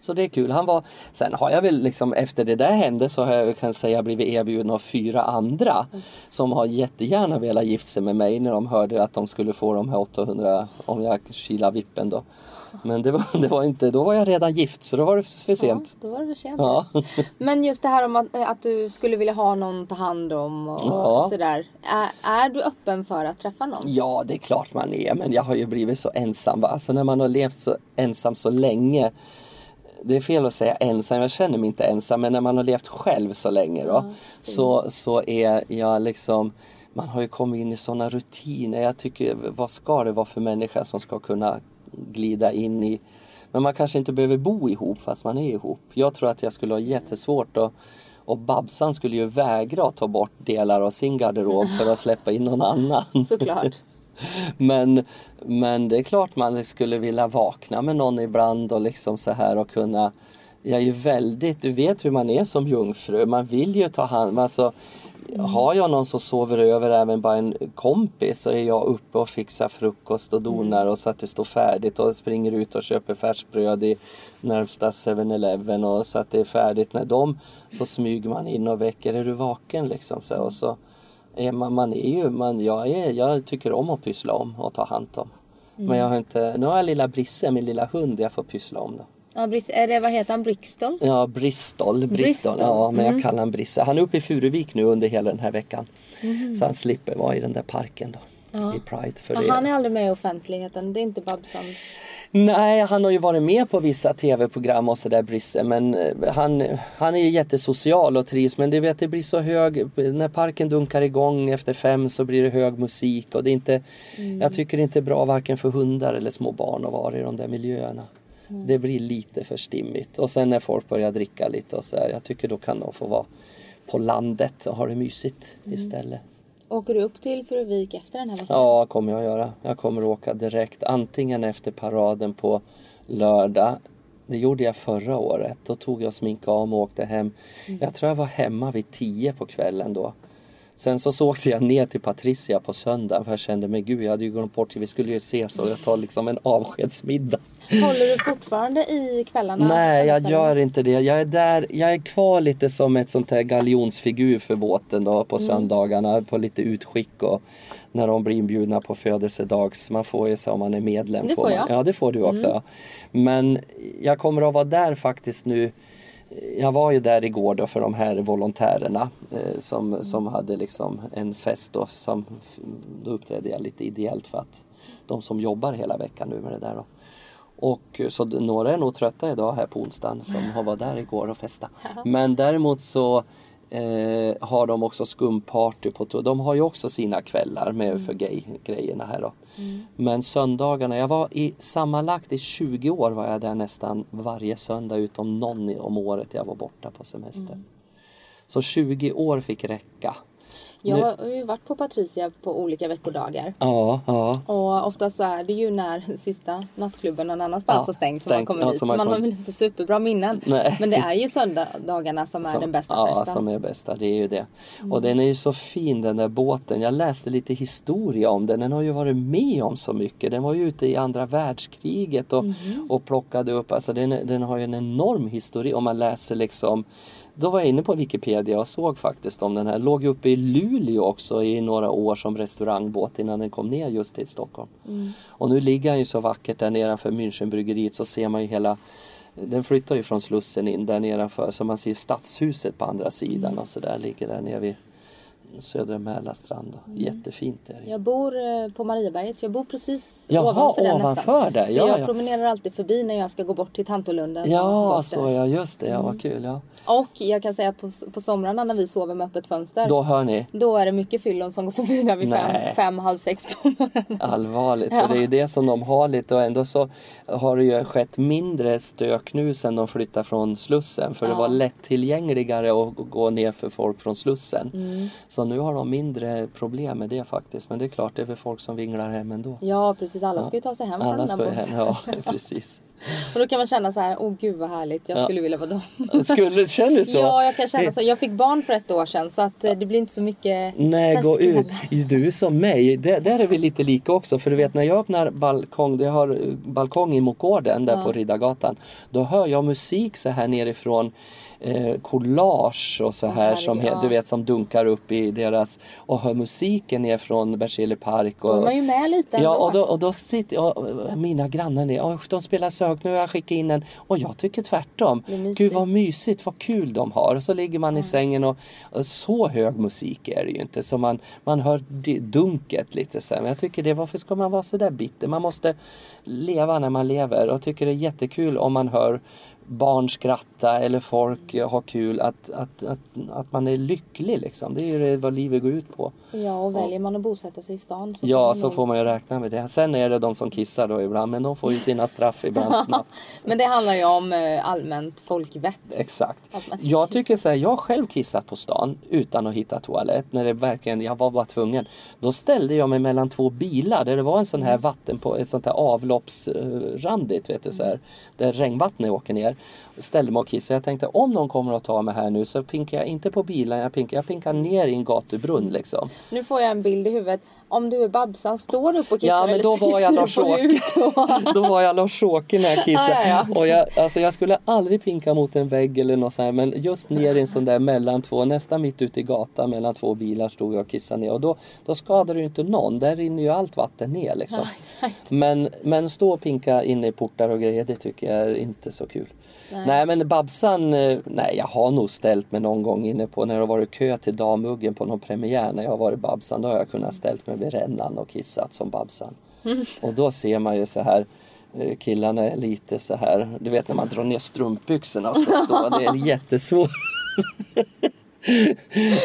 Så det är kul. Han var, sen har jag väl liksom efter det där hände så har jag kan säga blivit erbjuden av fyra andra som har jättegärna velat gifta sig med mig när de hörde att de skulle få de här 800 om jag kilar vippen då. Men det var, *laughs* det var inte, då var jag redan gift så då var det för sent. Ja, då var det för sent. Ja. *laughs* Men just det här om att, att du skulle vilja ha någon att ta hand om och Ja. sådär. Är, är du öppen för att träffa någon? Ja, det är klart man är, men jag har ju blivit så ensam. va. Alltså när man har levt så ensam så länge. Det är fel att säga ensam, jag känner mig inte ensam, men när man har levt själv så länge då. så, så är jag liksom man har ju kommit in i sådana rutiner. Jag tycker, vad ska det vara för människa som ska kunna glida in i men man kanske inte behöver bo ihop fast man är ihop. Jag tror att jag skulle ha jättesvårt att och Babsan skulle ju vägra att ta bort delar av sin garderob för att släppa in någon annan. Såklart. *laughs* Men, men det är klart man skulle vilja vakna med någon ibland och liksom så här och kunna Jag är ju väldigt, du vet hur man är som jungfru, man vill ju ta hand alltså, Har jag någon som sover över, även bara en kompis, så är jag uppe och fixar frukost och donar och så att det står färdigt och springer ut och köper färskt i närmsta 7-Eleven och så att det är färdigt. När de så smyger man in och väcker, är du vaken liksom? Så, och så är man, man är ju, man, jag, är, jag tycker om att pyssla om och ta hand om. Men jag har inte, nu har jag lilla Brisse, min lilla hund, jag får pyssla om då. Ja, Bris- är det, vad heter han? Brixton? Ja, Bristol. Bristol. Bristol, Ja, men jag kallar honom Brisse. Han är uppe i Furuvik nu under hela den här veckan. Så han slipper vara i den där parken då. Ja. I Pride. För Ja, det. han är aldrig med i offentligheten. Det är inte Babsan. Nej, han har ju varit med på vissa tv-program och sådär Brisse. Men eh, han, han är ju jättesocial och trivs. Men du vet, det blir så hög... När parken dunkar igång efter fem så blir det hög musik. Och det är inte... Jag tycker det är inte bra varken för hundar eller små barn att vara i de där miljöerna. Det blir lite för stimmigt. Och sen när folk börjar dricka lite och så här, Jag tycker då kan de få vara på landet och ha det mysigt istället. Åker du upp till Furuvik efter den här veckan? Ja, kommer jag göra. Jag kommer åka direkt. Antingen efter paraden på lördag. Det gjorde jag förra året. Då tog jag av mig och åkte hem. Jag tror jag var hemma vid tio på kvällen då. Sen så, så åkte jag ner till Patricia på söndag för jag kände mig gud jag hade ju glömt bort vi skulle ju ses och jag tar liksom en avskedsmiddag. Håller du fortfarande i kvällarna? Nej, jag gör inte det. Jag är där, jag är kvar lite som ett sånt här galjonsfigur för båten då Mm. på söndagarna på lite utskick och när de blir inbjudna på födelsedags. Man får ju så om man är medlem. Det får man. jag. Mm. Ja, det får du också. ja. Men jag kommer att vara där faktiskt nu. Jag var ju där igår då för de här volontärerna eh, som, Mm. som hade liksom en fest då, som, då uppträdde jag lite ideellt för att de som jobbar hela veckan nu med det där då. Och så d- några är nog trötta idag här på onsdagen som har varit där igår och festa. Men däremot så eh, har de också skumparty på De har ju också sina kvällar med för gay-grejerna här då. Men söndagarna, jag var i sammanlagt i 20 år var jag där nästan varje söndag utom någon om året jag var borta på semester. Så 20 år fick räcka. Jag Nu- har ju varit på Patricia på olika veckodagar. Ja, ja. Och ofta så är det ju när sista nattklubben någon annanstans Ja, har stängt som man kommer ja, dit. Så man man har kommer- väl inte superbra minnen. Nej. Men det är ju söndagarna som är Som- den bästa ja, festen. som är bästa, det är ju det. Och den är ju så fin den där båten. Jag läste lite historia om den. Den har ju varit med om så mycket. Den var ju ute i andra världskriget och, och plockade upp, alltså den, den har ju en enorm historia om man läser liksom då var jag inne på Wikipedia och såg faktiskt om den här. Låg uppe i Luleå också i några år som restaurangbåt innan den kom ner just till Stockholm. Och nu ligger han ju så vackert där nedanför Münchenbryggeriet så ser man ju hela den flyttar ju från Slussen in där nedanför så man ser stadshuset på andra sidan och så där ligger där nere vid Södra Mälarstrand. då. Jättefint är det. Jag bor eh, på Marieberget. Jag bor precis Jaha, ovanför den ovanför nästan. där. Så Ja, jag ja. promenerar alltid förbi när jag ska gå bort till Tantolunden. Ja, så ja, just det. Ja, Mm. vad kul. Ja. Och jag kan säga på, på somrarna när vi sover med öppet fönster. Då hör ni. Då är det mycket fyllon som går förbi där vid Nej. fem, halv sex på morgonen. Allvarligt, Ja. för det är ju det som de har lite och ändå så har det ju skett mindre stök nu sen de flyttade från Slussen för det Ja. var lättillgängligare att gå ner för folk från Slussen. Mm. Så nu har de mindre problem med det faktiskt men det är klart det är för folk som vinglar hem ändå. Ja precis, alla ska ju ta sig hem från den där båten. hem, ja *laughs* precis. *laughs* Och då kan man känna så här, åh gud vad härligt, jag Ja. skulle vilja vara dem. *laughs* Skulle, känner du så? Ja, jag kan känna så. Jag fick barn för ett år sedan så att eh, det blir inte så mycket Nej, gå ut. Du är som mig. Där, där är vi lite lika också. För du vet när jag öppnar balkong, jag har eh, balkong i Mokgården där Ja. på Riddargatan. Då hör jag musik så här nerifrån eh, collage och så här som, herregud, he- du vet som dunkar upp i deras och hör musiken ner från Berzelii park. Då är Och, man ju med lite ändå. Ja och då, och då sitter jag, mina grannar ner, oh, de spelar sök, nu har jag skickat in en och jag tycker tvärtom. Gud vad mysigt, vad kul de har. Och så ligger man i sängen och, och så hög musik är det ju inte så man, man hör dunket lite så här. Men jag tycker det, varför ska man vara så där bitter? Man måste leva när man lever och tycker det är jättekul om man hör barn skratta eller folk ha kul, att, att, att, att man är lycklig liksom. Det är ju det vad livet går ut på. Ja, och väljer man att bosätta sig i stan så Ja, så får man ju räkna med det. Sen är det de som kissar då ibland, men de får ju sina straff ibland *laughs* snabbt. Men det handlar ju om eh, allmänt folkvett. Exakt. Jag tycker så här, jag har själv kissat på stan utan att hitta toalett. När det verkligen, jag var bara tvungen. Då ställde jag mig mellan två bilar där det var en sån här vatten på ett sånt här avloppsrandigt, vet du så här. Där regnvattnet åker ner. Ställde mig och kissade. Jag tänkte om någon kommer att ta mig här nu så pinkar jag inte på bilen, jag pinkar, jag pinkar ner i en gatubrunn liksom. Nu får jag en bild i huvudet. Om du är Babsan, står du upp och kissar Ja men eller då var jag Lars rutan? *laughs* Då var jag Lars Åke när jag kissade. Ja, ja, ja. Och jag, alltså jag skulle aldrig pinka mot en vägg eller något sånt här, men just ner i en sån där mellan två, nästan mitt ute i gatan mellan två bilar stod jag och kissade ner. Och då, då skadar du inte någon. Där rinner ju allt vatten ner liksom. Exakt. Men, men stå och pinka inne i portar och grejer, det tycker jag är inte så kul. Nej, men Babsan, eh, nej jag har nog ställt mig någon gång inne på när det har varit kö till Damuggen på någon premiär när jag har varit Babsan. Då har jag kunnat ställt mig vid rännan och kissat som Babsan. Och då ser man ju så här eh, killarna är lite så här, du vet när man drar ner strumpbyxorna och ska stå, *laughs* det är jättesvårt.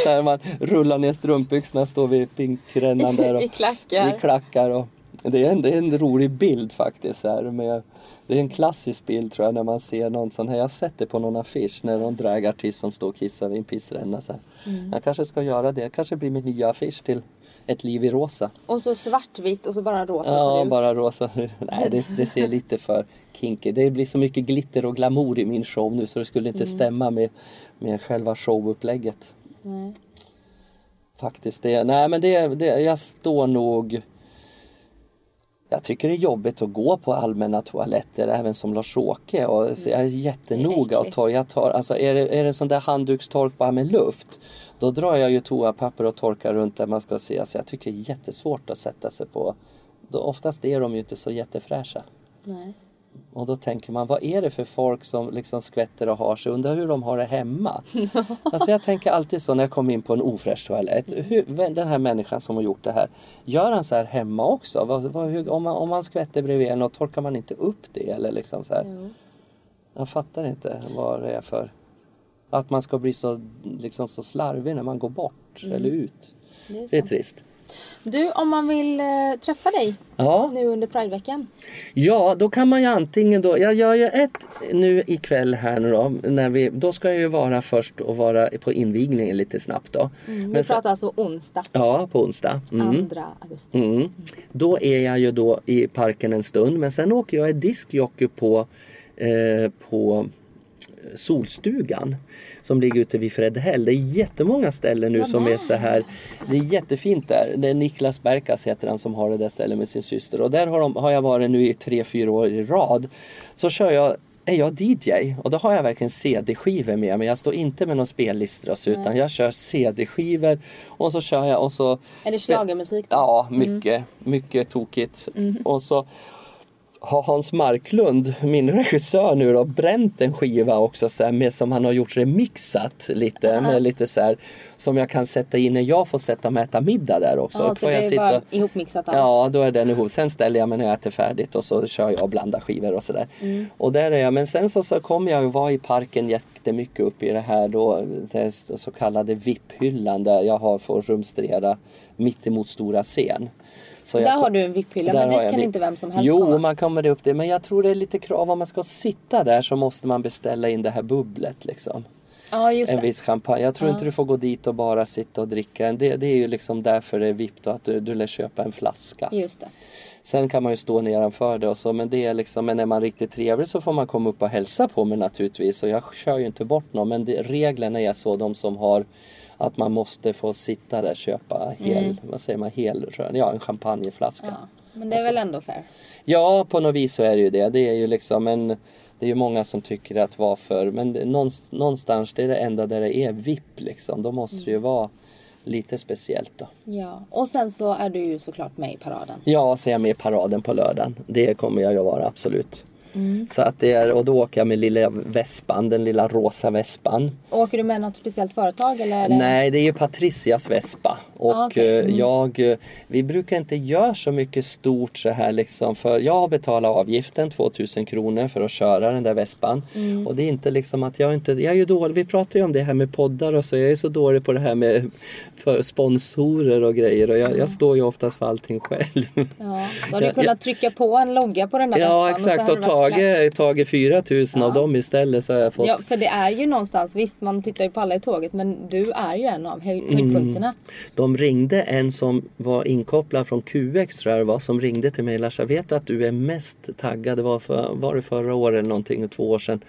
så här man rullar ner strumpbyxorna, står vid pinkrännan *laughs* där och I klackar. i klackar. Och det, är en, det är en rolig bild faktiskt. Här, med, det är en klassisk bild tror jag när man ser någon sån här. Jag har sett det på någon affisch när någon dragartist som står och kissar vid en pissränna. Så. Mm. Jag kanske ska göra det. kanske blir min nya affisch till Ett liv i rosa. Och så svartvitt och så bara rosa Ja, bruk. bara rosa. *laughs* Nej, det, det ser lite för kinky. Det blir så mycket glitter och glamour i min show nu så det skulle inte stämma med, med själva showupplägget. Nej. Faktiskt. Det, nej men det, det, jag står nog... Jag tycker det är jobbigt att gå på allmänna toaletter även som Lars-Åke. Och, så jag är jättenoga och tar, jag tar, alltså är det, är det sån där handdukstork bara med luft. Då drar jag ju toapapper och torkar runt där man ska se. Så jag tycker det är jättesvårt att sätta sig på. Då, oftast är de ju inte så jättefräscha. Nej. Och då tänker man, vad är det för folk som liksom skvätter och har sig? Undrar hur de har det hemma? *laughs* alltså jag tänker alltid så när jag kommer in på en ofräsch toalett. Hur, den här människan som har gjort det här, gör han så här hemma också? Vad, vad, hur, om, man, om man skvätter bredvid en och torkar man inte upp det? Eller liksom så här? Jo. Jag fattar inte vad det är för... Att man ska bli så, liksom så slarvig när man går bort eller ut. Det är Det är trist. Du, om man vill eh, träffa dig Ja. nu under Prideveckan. Ja, då kan man ju antingen då, jag gör ju ett nu ikväll här nu då, när vi, då ska jag ju vara först och vara på invigningen lite snabbt då. Vi Men pratar alltså onsdag, Ja, på onsdag. Mm. 2 augusti. Mm. Då är jag ju då i parken en stund men sen åker jag i diskjockey på, eh, på Solstugan som ligger ute vid Fredhäll. Det är jättemånga ställen nu Ja, som är så här. Det är jättefint där. Det är Niklas Berkas heter han som har det där stället med sin syster och där har, de, har jag varit nu i tre, fyra år i rad. Så kör jag är jag DJ och då har jag verkligen CD-skivor med mig. Jag står inte med någon spellistor utan jag kör CD-skivor och så kör jag och så Är det schlagermusik? Ja, mycket, mycket tokigt. Och så har Hans Marklund, min regissör nu då, bränt en skiva också så här, med som han har gjort remixat lite, med lite så här, som jag kan sätta in när jag får sätta mig och äta middag där också. Ja, Då så får det jag är sitta- bara ihopmixat allt. Ja, då är den ihop. Sen ställer jag mig när jag äter färdigt och så kör jag och blandar skivor och sådär. Mm. Och där är jag. Men sen så, så kommer jag att vara i parken jättemycket upp i det här då, det så kallade VIP-hyllan där jag har fått rumstrera mitt emot stora scen. Så Där jag, har du en VIP-hylla, men dit kan VIP. inte vem som helst Jo, komma. man kommer upp det. Men jag tror det är lite krav. Om man ska sitta där så måste man beställa in det här bubblet liksom Ja, just en det. viss champagne. Jag tror inte du får gå dit och bara sitta och dricka. Det, det är ju liksom därför det är VIP då, att du, du lär köpa en flaska. Just det. Sen kan man ju stå nedanför det och så, men det är liksom, men är man riktigt trevlig så får man komma upp och hälsa på mig naturligtvis. Och jag kör ju inte bort någon, men det, reglerna är så, de som har att man måste få sitta där och köpa hel, vad säger man, hel, ja en champagneflaska. Ja. Men det är väl ändå fair. Ja, på något vis så är det ju det. Det är ju liksom en... Det är ju många som tycker att varför... Men det, någonstans, det är det enda där det är VIP liksom. Då måste det ju vara lite speciellt då. Ja. Och sen så är du ju såklart med i paraden. Ja, så är jag med i paraden på lördagen. Det kommer jag ju vara, absolut. Mm. Så att det är, och då åker jag med lilla vespan, den lilla rosa vespan. Åker du med något speciellt företag eller? Nej, det är ju Patricias Vespa. Och Ah, okej. eh, jag, eh, vi brukar inte göra så mycket stort så här liksom. För jag har betalat avgiften, 2000 kronor för att köra den där Vespan. Mm. Och det är inte liksom att jag inte, jag är ju dålig, vi pratar ju om det här med poddar och så. Jag är så dålig på det här med sponsorer och grejer. Och jag, jag står ju oftast för allting själv. Ja. Då hade du Ja, kunnat *laughs* ja. trycka på en logga på den där Ja väskan exakt så och. Tagit, tagit 4000 av Ja. dem istället så har jag fått Ja, för det är ju någonstans, visst man tittar ju på alla i tåget men du är ju en av höj- Mm. höjdpunkterna. De ringde en som var inkopplad från QX tror jag det var som ringde till mig. Larsa, vet du att du är mest taggad? Var, för, var det förra året eller någonting, två år sedan.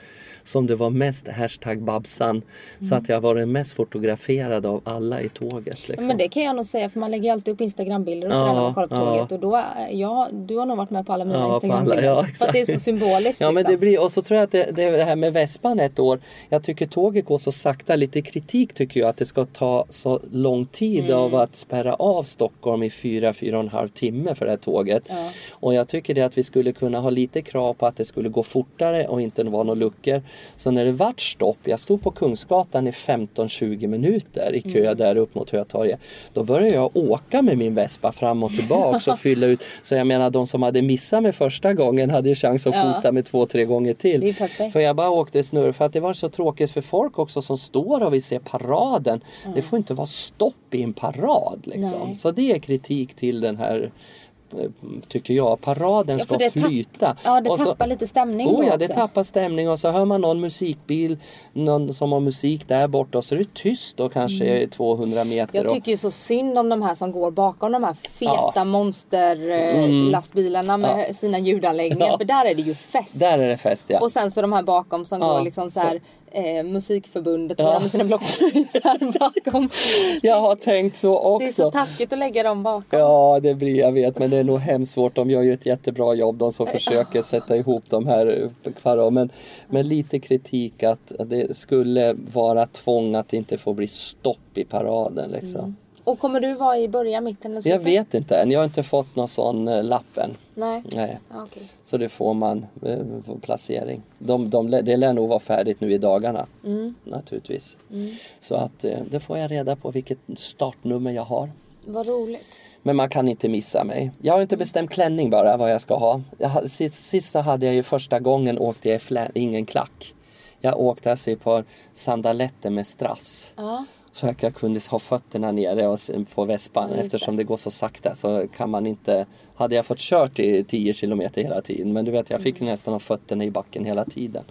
Som det var mest hashtag Babsan. Så att jag var den mest fotograferad av alla i tåget. Ja, Liksom. Men det kan jag nog säga för man lägger ju alltid upp instagrambilder och Ja, sådär när man kollar på ja. tåget. Och då, ja, du har nog varit med på alla mina Ja, instagrambilder. ja, för att det är så symboliskt. Ja men liksom. det blir, och så tror jag att det, det, det här med Vespan ett år. Jag tycker tåget går så sakta. Lite kritik tycker jag att det ska ta så lång tid Mm. av att spärra av Stockholm i fyra, fyra och en halv timme för det här tåget. Ja. Och jag tycker det att vi skulle kunna ha lite krav på att det skulle gå fortare och inte vara några luckor. Så när det vart stopp, jag stod på Kungsgatan i 15-20 minuter i kö Mm. där upp mot Hötorget. Då började jag åka med min Vespa fram och tillbaks och *laughs* fylla ut. Så jag menar de som hade missat mig första gången hade ju chans att Ja. fota med två, tre gånger till. För jag bara åkte snurr för att det var så tråkigt för folk också som står och vill se paraden. Det får inte vara stopp i en parad liksom. Så det är kritik till den här Tycker jag. Paraden Ja, ska det flyta. Ja, det Och så- tappar lite stämning Oh ja, det också. tappar stämning och så hör man någon musikbil, någon som har musik där borta och så är det tyst då kanske 200 meter. Mm. Jag och- tycker ju så synd om de här som går bakom de här feta Ja. Mm. monsterlastbilarna med sina ljudanläggningar. Ja. För där är det ju fest. Där är det fest ja. Och sen så de här bakom som Ja, går liksom så här eh, musikförbundet Ja. med sina blockflöjtar *laughs* bakom. Jag har tänkt så Det är så också. taskigt att lägga dem bakom. Ja, det blir jag vet, men det är nog hemskt svårt. De gör ju ett jättebra jobb, de som försöker sätta ihop de här kvar. Men, men lite kritik att det skulle vara tvång att det inte får bli stopp i paraden. Liksom. Och kommer du vara i början, mitten eller Jag slutet? vet inte än, jag har inte fått någon sån eh, lapp än. Nej. Nej. Okej. Så det får man eh, för placering. De, de, det lär nog vara färdigt nu i dagarna. Mm. Naturligtvis. Så att eh, det får jag reda på vilket startnummer jag har. Vad roligt. Men man kan inte missa mig. Jag har inte bestämt klänning bara vad jag ska ha. Jag, sist, sista hade jag ju första gången åkte jag i flä, ingen klack. Jag åkte alltså i ett par sandaletter med strass. Ja. Så att jag kunde ha fötterna nere och, på vespan. Just Eftersom det går så sakta så kan man inte... Hade jag fått kört i 10 kilometer hela tiden. Men du vet jag fick nästan ha fötterna i backen hela tiden.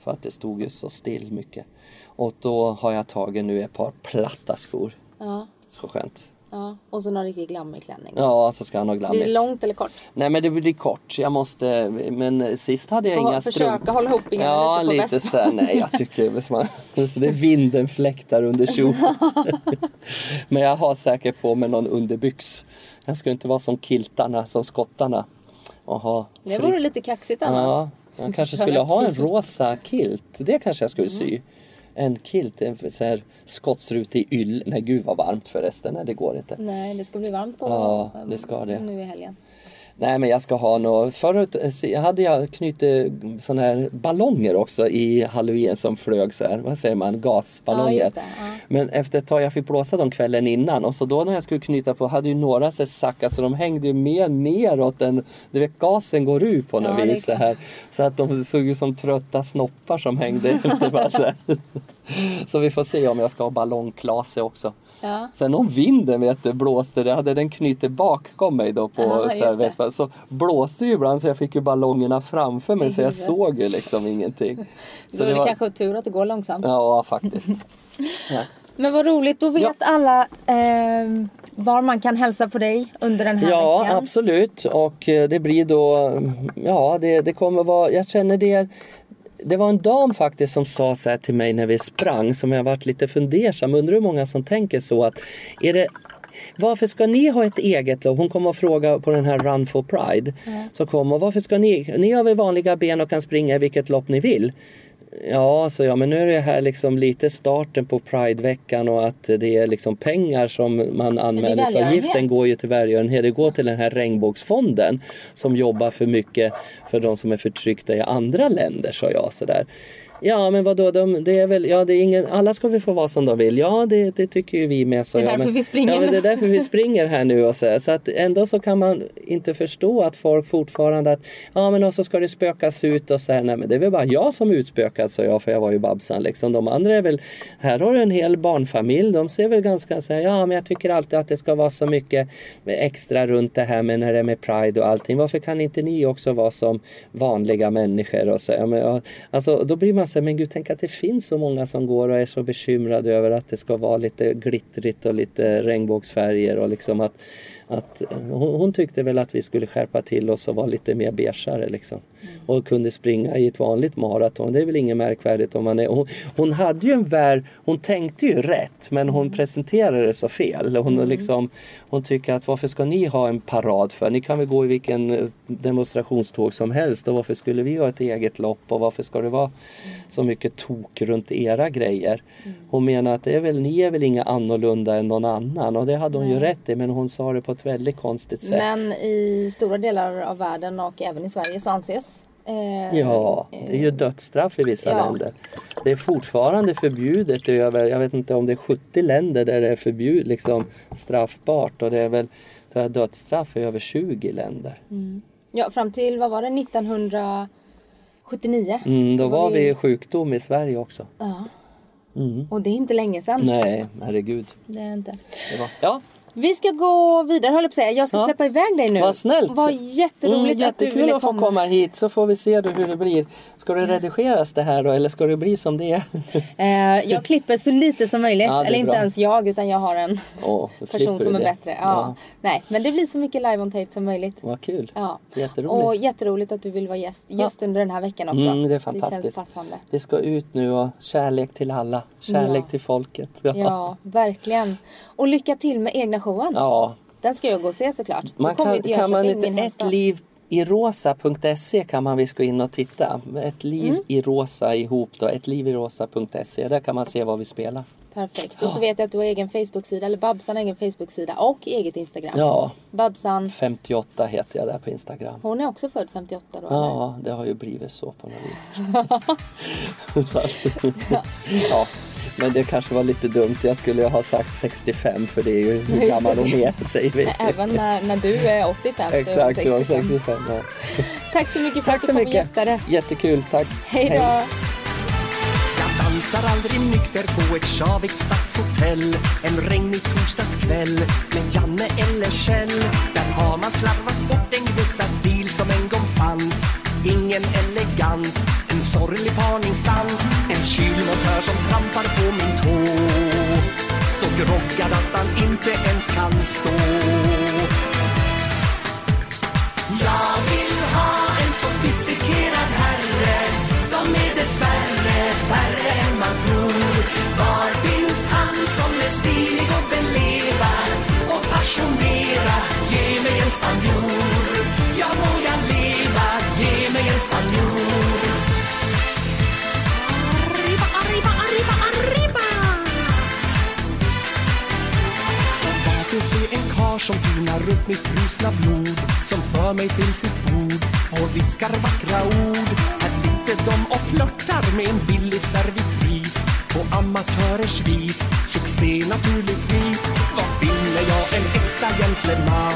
För att det stod ju så still mycket. Och då har jag tagit nu ett par platta skor. Ja. Så skönt. Ja. Och så någon riktig glammig klänning. Ja, så ska han ha Blir det glammigt. långt eller kort? Nej men det blir kort. Jag måste, men sist hade jag Få inga försöka hålla ihop benen Ja, lite lite vespan. så här, Nej, jag tycker vet *laughs* man, så det är vinden fläktar under kjolen. *laughs* men jag har säkert på mig någon underbyx. Jag ska inte vara som kiltarna, som skottarna. Och ha Det vore lite kaxigt annars. Ja, jag kanske skulle ha en rosa kilt. Det kanske jag skulle sy. En kilt, en så här skottsrutig yll. Nej gud vad varmt förresten. Nej det går inte. Nej, det ska bli varmt på Ja, det ska det. nu i helgen. Nej men jag ska ha något. Förut eh, hade jag knutit såna här ballonger också i halloween som flög så här. Vad säger man? Gasballonger. Ja, det, ja. Men efter ett tag, jag fick blåsa dem kvällen innan och så då när jag skulle knyta på hade ju några sig sackat så de hängde ju mer neråt än du vet gasen går ut på något Ja, vis. Så, här. så att de såg ut som trötta snoppar som hängde efter. *laughs* så vi får se om jag ska ha ballongklase också. Ja. Sen om vinden vet du, blåste, det hade den knutit bakom mig då på Ja, så, här det. Så blåste det ju ibland så jag fick ju ballongerna framför mig så jag såg ju liksom ingenting. *laughs* Då är det kanske tur att det går långsamt. Ja faktiskt. *laughs* Ja. Men vad roligt, då vet alla eh, var man kan hälsa på dig under den här Ja, veckan. absolut. Och eh, det blir då, ja det, det kommer vara, jag känner det det var en dam faktiskt som sa så här till mig när vi sprang som jag varit lite fundersam. Undrar hur många som tänker så att är det varför ska ni ha ett eget lopp? Hon kommer att fråga på den här Run for Pride. Så kommer varför ska ni, ni har väl vanliga ben och kan springa i vilket lopp ni vill. Ja, så ja, men nu är det här liksom lite starten på Prideveckan och att det är liksom pengar som man anmälningsavgiften välgörenhet. går ju till välgörenhet. Det går till den här regnbågsfonden som jobbar för mycket för de som är förtryckta i andra länder, sa jag sådär. Ja men vadå, de, det är väl, ja det är ingen, alla ska väl få vara som de vill. Ja det, det tycker ju vi med. Så Det är ja, därför men, vi springer Ja men det är därför vi springer här nu och så, så att ändå så kan man inte förstå att folk fortfarande att ja men och så ska det spökas ut och så här. Nej men det är väl bara jag som utspökad sa jag för jag var ju Babsan liksom. De andra är väl, här har du en hel barnfamilj. De ser väl ganska så här, ja men jag tycker alltid att det ska vara så mycket extra runt det här med när det är med Pride och allting. Varför kan inte ni också vara som vanliga människor och så? Ja, men, alltså då blir man så här, men gud tänk att det finns så många som går och är så bekymrade över att det ska vara lite glittrigt och lite regnbågsfärger och liksom att, att hon, hon tyckte väl att vi skulle skärpa till oss och vara lite mer beigeare liksom. Och kunde springa i ett vanligt maraton. Det är väl inget märkvärdigt om man är... Hon, hon hade ju en värld... Hon tänkte ju rätt men hon presenterade det så fel. Hon, liksom, hon tycker att varför ska ni ha en parad för? Ni kan väl gå i vilken eh, demonstrationståg som helst och varför skulle vi ha ett eget lopp och varför ska det vara så mycket tok runt era grejer? Hon menar att det är väl, ni är väl inga annorlunda än någon annan och det hade hon ju rätt i men hon sa det på ett väldigt konstigt sätt. Men i stora delar av världen och även i Sverige så anses eh, Ja, det är ju dödsstraff i vissa Ja. länder. Det är fortfarande förbjudet över, jag vet inte om det är 70 länder där det är förbjudet, liksom straffbart och det är väl det är dödsstraff i över 20 länder. Ja, fram till vad var det? 1979. Mm, då var vi i sjukdom i Sverige också. Ja. Mm. Och det är inte länge sedan. Nej, herregud. Det är det inte. Det var... Ja, Vi ska gå vidare höll jag på att säga. Jag ska Ja. släppa iväg dig nu. Vad snällt. Vad jätteroligt mm, att du jättekul ville att få komma. komma hit så får vi se då hur det blir. Ska det redigeras det här då eller ska det bli som det är? Eh, jag klipper så lite som möjligt. Ja, det Eller inte bra. ens jag utan jag har en slipper person som är det. bättre. Ja. ja. Nej, men det blir så mycket live on tape som möjligt. Vad kul. Ja. Jätteroligt. Och jätteroligt att du vill vara gäst just under den här veckan också. Mm, det är Det fantastiskt. känns passande. Vi ska ut nu och kärlek till alla. Kärlek till folket. Ja, verkligen. Och lycka till med egna showen. Ja. Den ska jag gå och se såklart. Man kan, till kan man inte ett liv i rosa.se kan man visst gå in och titta. Ett liv Mm. i rosa ihop då. Ett liv i rosa.se. Där kan man se vad vi spelar. Perfekt. Och så vet jag att du har egen Facebook-sida, eller Babsan har egen Facebook-sida och eget Instagram. Ja, Babsan, 58 heter jag där på Instagram. hon är också född 58 då eller? Ja, det har ju blivit så på något vis. *laughs* *laughs* Fast, *laughs* ja. Men det kanske var lite dumt. Jag skulle ha sagt 65 för det är ju hur gammal hon är *laughs* säger vi. Även när, när du är 85 så är hon Exakt, jag var 65. 65. Ja. *laughs* Tack så mycket för Tack att du kom och gästade. Jättekul, tack. Hej då. Jag dansar aldrig nykter på ett sjavigt stadshotell En regnig torsdagskväll med Janne eller Kjell Där har man slarvat bort en gnutta stil som en gång fanns Ingen elegans, en sorglig parningsdans En kylmontör som trampar på min tå. Så groggad att han inte ens kan stå. Jag vill ha en sofistikerad herre. De är dessvärre färre än man tror. Var finns han som är stilig och belevad och passionerad? Som tinar upp mitt frusna blod som för mig till sitt bord och viskar vackra ord. Här sitter de och flörtar med en billig servitris på amatörers vis. Succé naturligtvis. Var finner jag en äkta gentleman?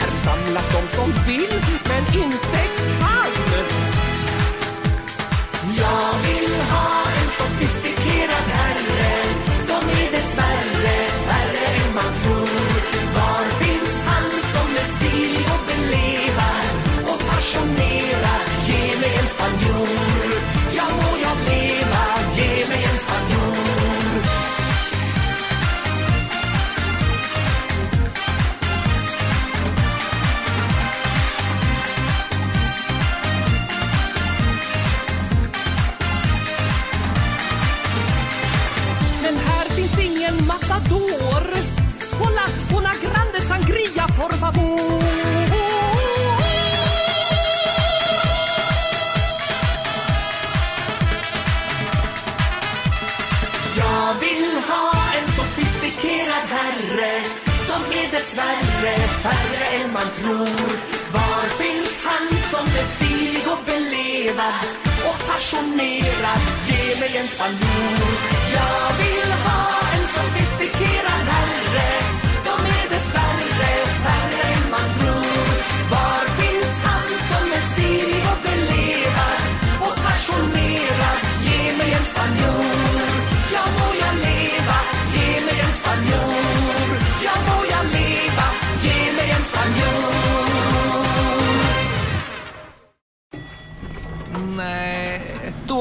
Här samlas de som vill men inte kan. Jag vill ha en sofistikerad herre De är dessvärre man tror. Var finns han som med stil och belevad och passionerad Ge mig en spanjor? Jag vill ha